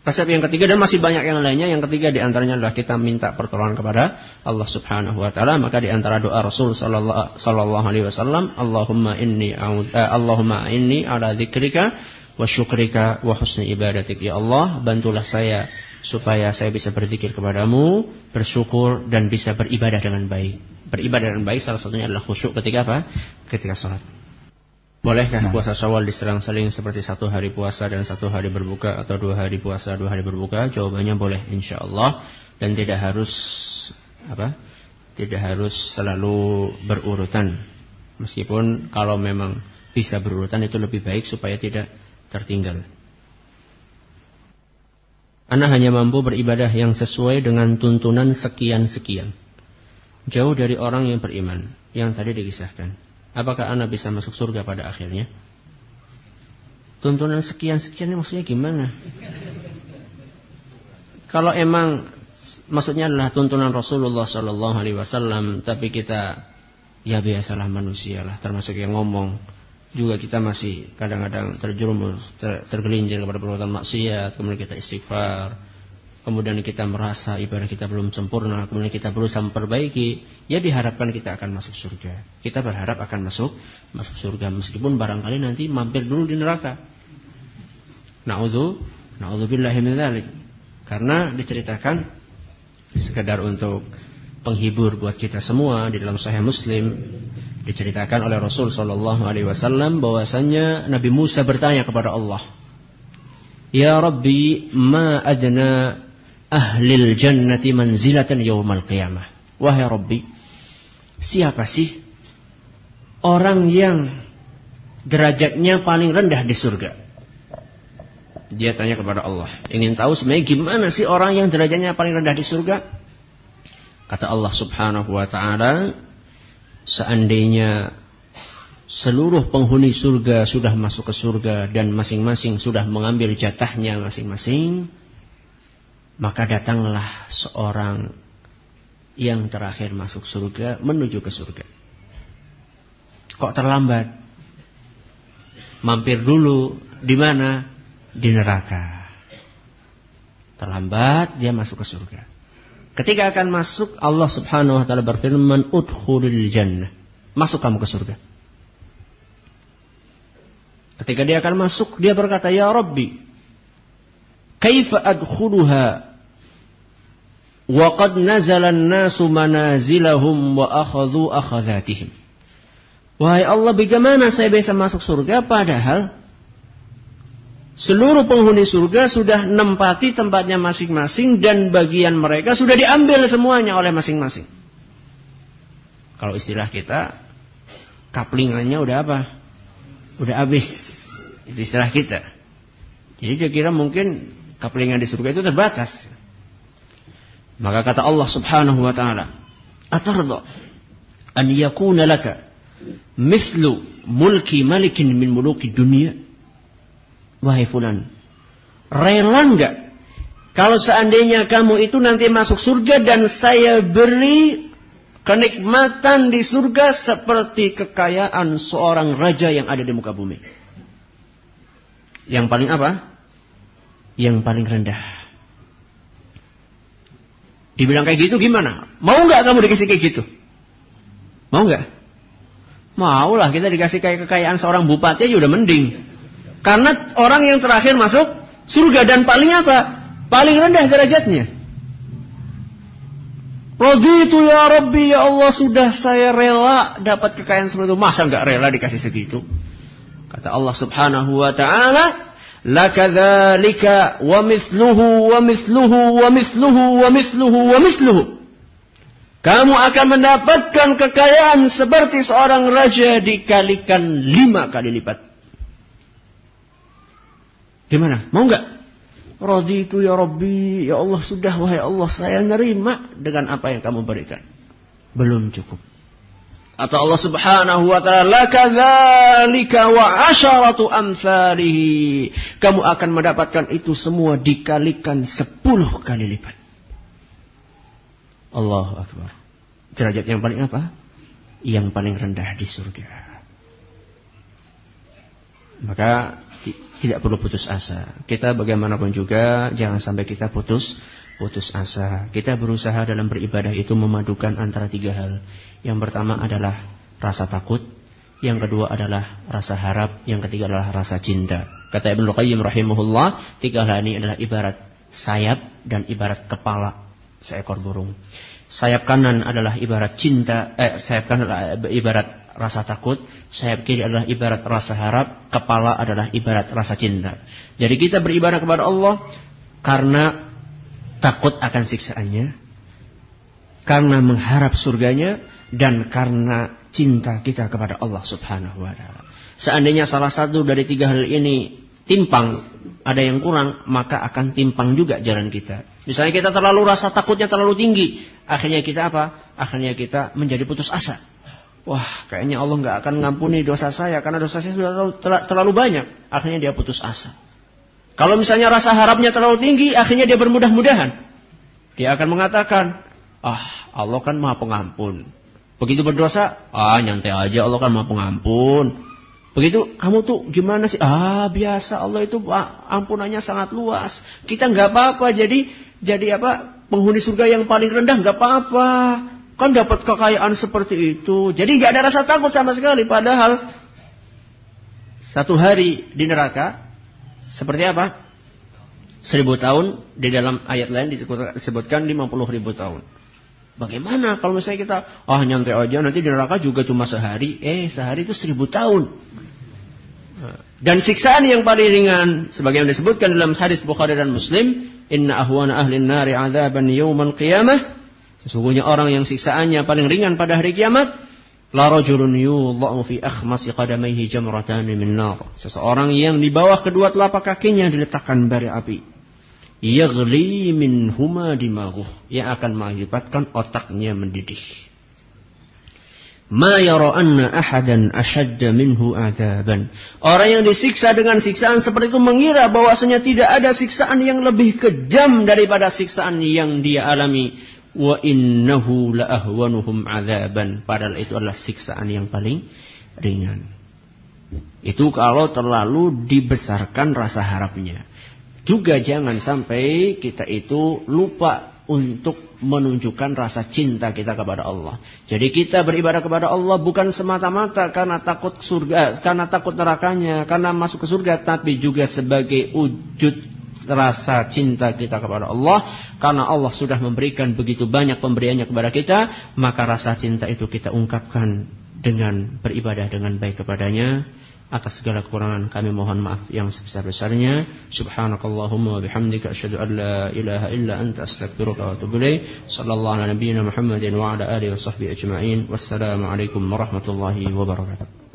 Speaker 1: Resep yang ketiga dan masih banyak yang lainnya. Yang ketiga di antaranya adalah kita minta pertolongan kepada Allah Subhanahu Wa Taala. Maka di antara doa Rasul Sallallahu Alaihi Wasallam, Allahumma inni eh, Allahumma inni ala dzikrika wa syukrika wa husni ibadatik. Ya Allah, bantulah saya supaya saya bisa berzikir kepadamu, bersyukur dan bisa beribadah dengan baik. Beribadah dengan baik salah satunya adalah khusyuk ketika apa? Ketika sholat. Bolehkah nah. puasa Syawal diserang-seling seperti satu hari puasa dan satu hari berbuka atau dua hari puasa dua hari berbuka? Jawabannya boleh insya Allah dan tidak harus apa? Tidak harus selalu berurutan. Meskipun kalau memang bisa berurutan itu lebih baik supaya tidak tertinggal. Anda hanya mampu beribadah yang sesuai dengan tuntunan sekian-sekian. Jauh dari orang yang beriman. Yang tadi dikisahkan. Apakah Anda bisa masuk surga pada akhirnya? Tuntunan sekian-sekian maksudnya gimana? Kalau emang maksudnya adalah tuntunan Rasulullah Shallallahu Alaihi Wasallam, tapi kita ya biasalah manusia lah, termasuk yang ngomong juga kita masih kadang-kadang terjerumus, ter, tergelincir kepada perbuatan maksiat, kemudian kita istighfar, kemudian kita merasa ibadah kita belum sempurna, kemudian kita berusaha memperbaiki, ya diharapkan kita akan masuk surga. Kita berharap akan masuk masuk surga meskipun barangkali nanti mampir dulu di neraka. Nauzu, naudzubillahi min dzalik. Karena diceritakan sekedar untuk penghibur buat kita semua di dalam Sahih Muslim Diceritakan oleh Rasul Shallallahu Alaihi Wasallam bahwasanya Nabi Musa bertanya kepada Allah, Ya Rabbi, ma adna ahlil jannati manzilatan yawmal qiyamah. Wahai Rabbi, siapa sih orang yang derajatnya paling rendah di surga? Dia tanya kepada Allah. Ingin tahu sebenarnya gimana sih orang yang derajatnya paling rendah di surga? Kata Allah subhanahu wa ta'ala. Seandainya seluruh penghuni surga sudah masuk ke surga dan masing-masing sudah mengambil jatahnya masing-masing, maka datanglah seorang yang terakhir masuk surga menuju ke surga. Kok terlambat? Mampir dulu di mana? Di neraka. Terlambat dia masuk ke surga. Ketika akan masuk Allah Subhanahu wa taala berfirman, "Udkhulil jannah." Masuk kamu ke surga. Ketika dia akan masuk, dia berkata, "Ya Rabbi, kaifa adkhuluha wa qad nazala an-nasu manazilahum wa akhadhu akhadhatihim." Wahai Allah, bagaimana saya bisa masuk surga padahal seluruh penghuni surga sudah nempati tempatnya masing-masing dan bagian mereka sudah diambil semuanya oleh masing-masing. Kalau istilah kita, kaplingannya udah apa? Udah habis. Itu istilah kita. Jadi dia kira mungkin kaplingan di surga itu terbatas. Maka kata Allah Subhanahu wa taala, "Atarda an yakuna laka mithlu mulki malikin min muluki dunia?" Wahai fulan, rela enggak kalau seandainya kamu itu nanti masuk surga dan saya beri kenikmatan di surga seperti kekayaan seorang raja yang ada di muka bumi. Yang paling apa? Yang paling rendah. Dibilang kayak gitu gimana? Mau nggak kamu dikasih kayak gitu? Mau nggak? Mau lah kita dikasih kayak kekayaan seorang bupati aja udah mending. Karena orang yang terakhir masuk surga dan paling apa? Paling rendah derajatnya. Raditu ya Rabbi ya Allah sudah saya rela dapat kekayaan seperti itu. Masa nggak rela dikasih segitu? Kata Allah Subhanahu wa taala, "Lakadzalika wa mithluhu wa mithluhu wa mithluhu wa mithluhu wa mithluhu." Kamu akan mendapatkan kekayaan seperti seorang raja dikalikan lima kali lipat. Gimana? Mau nggak? Raditu ya Rabbi, ya Allah sudah wahai Allah saya nerima dengan apa yang kamu berikan. Belum cukup. Atau Allah Subhanahu wa taala lakadzalika wa asyaratu amsalihi. Kamu akan mendapatkan itu semua dikalikan sepuluh kali lipat. Allahu akbar. Derajat yang paling apa? Yang paling rendah di surga. Maka tidak perlu putus asa. Kita bagaimanapun juga jangan sampai kita putus putus asa. Kita berusaha dalam beribadah itu memadukan antara tiga hal. Yang pertama adalah rasa takut, yang kedua adalah rasa harap, yang ketiga adalah rasa cinta. Kata Ibnu Qayyim rahimahullah, tiga hal ini adalah ibarat sayap dan ibarat kepala seekor burung. Sayap kanan adalah ibarat cinta, eh, sayap kanan adalah ibarat rasa takut, sayap kiri adalah ibarat rasa harap, kepala adalah ibarat rasa cinta. Jadi kita beribadah kepada Allah karena takut akan siksaannya, karena mengharap surganya, dan karena cinta kita kepada Allah subhanahu wa ta'ala. Seandainya salah satu dari tiga hal ini timpang, ada yang kurang, maka akan timpang juga jalan kita. Misalnya kita terlalu rasa takutnya terlalu tinggi, akhirnya kita apa? Akhirnya kita menjadi putus asa. Wah, kayaknya Allah nggak akan ngampuni dosa saya karena dosa saya sudah terlalu, terlalu banyak. Akhirnya dia putus asa. Kalau misalnya rasa harapnya terlalu tinggi, akhirnya dia bermudah-mudahan. Dia akan mengatakan, ah Allah kan maha pengampun. Begitu berdosa, ah nyantai aja Allah kan maha pengampun. Begitu kamu tuh gimana sih? Ah biasa Allah itu ampunannya sangat luas. Kita nggak apa-apa jadi jadi apa penghuni surga yang paling rendah nggak apa-apa. Kan dapat kekayaan seperti itu. Jadi nggak ada rasa takut sama sekali. Padahal satu hari di neraka seperti apa? Seribu tahun di dalam ayat lain disebutkan lima puluh ribu tahun. Bagaimana kalau misalnya kita ah oh, nyantai aja nanti di neraka juga cuma sehari. Eh sehari itu seribu tahun. Dan siksaan yang paling ringan sebagaimana disebutkan dalam hadis Bukhari dan Muslim inna ahwana ahli nari adzaban yaumal qiyamah sesungguhnya orang yang siksaannya paling ringan pada hari kiamat la min seseorang yang di bawah kedua telapak kakinya diletakkan bara api yaghli minhuma dimaghuh yang akan mengakibatkan otaknya mendidih Ma yara anna ahadan ashadda minhu adaban. Orang yang disiksa dengan siksaan seperti itu mengira bahwasanya tidak ada siksaan yang lebih kejam daripada siksaan yang dia alami. Wa innahu la ahwanuhum adaban. Padahal itu adalah siksaan yang paling ringan. Itu kalau terlalu dibesarkan rasa harapnya. Juga jangan sampai kita itu lupa untuk menunjukkan rasa cinta kita kepada Allah. Jadi kita beribadah kepada Allah bukan semata-mata karena takut surga, karena takut nerakanya, karena masuk ke surga, tapi juga sebagai wujud rasa cinta kita kepada Allah. Karena Allah sudah memberikan begitu banyak pemberiannya kepada kita, maka rasa cinta itu kita ungkapkan dengan beribadah dengan baik kepadanya. Atas segala kekurangan kami mohon maaf yang sebesar-besarnya. Subhanakallahumma wa bihamdika asyhadu an la ilaha illa anta astaghfiruka wa atubu ilaik sallallahu ala nabiyyina muhammadin wa ala alihi wa sahbihi ajma'in. Wassalamu alaikum warahmatullahi wabarakatuh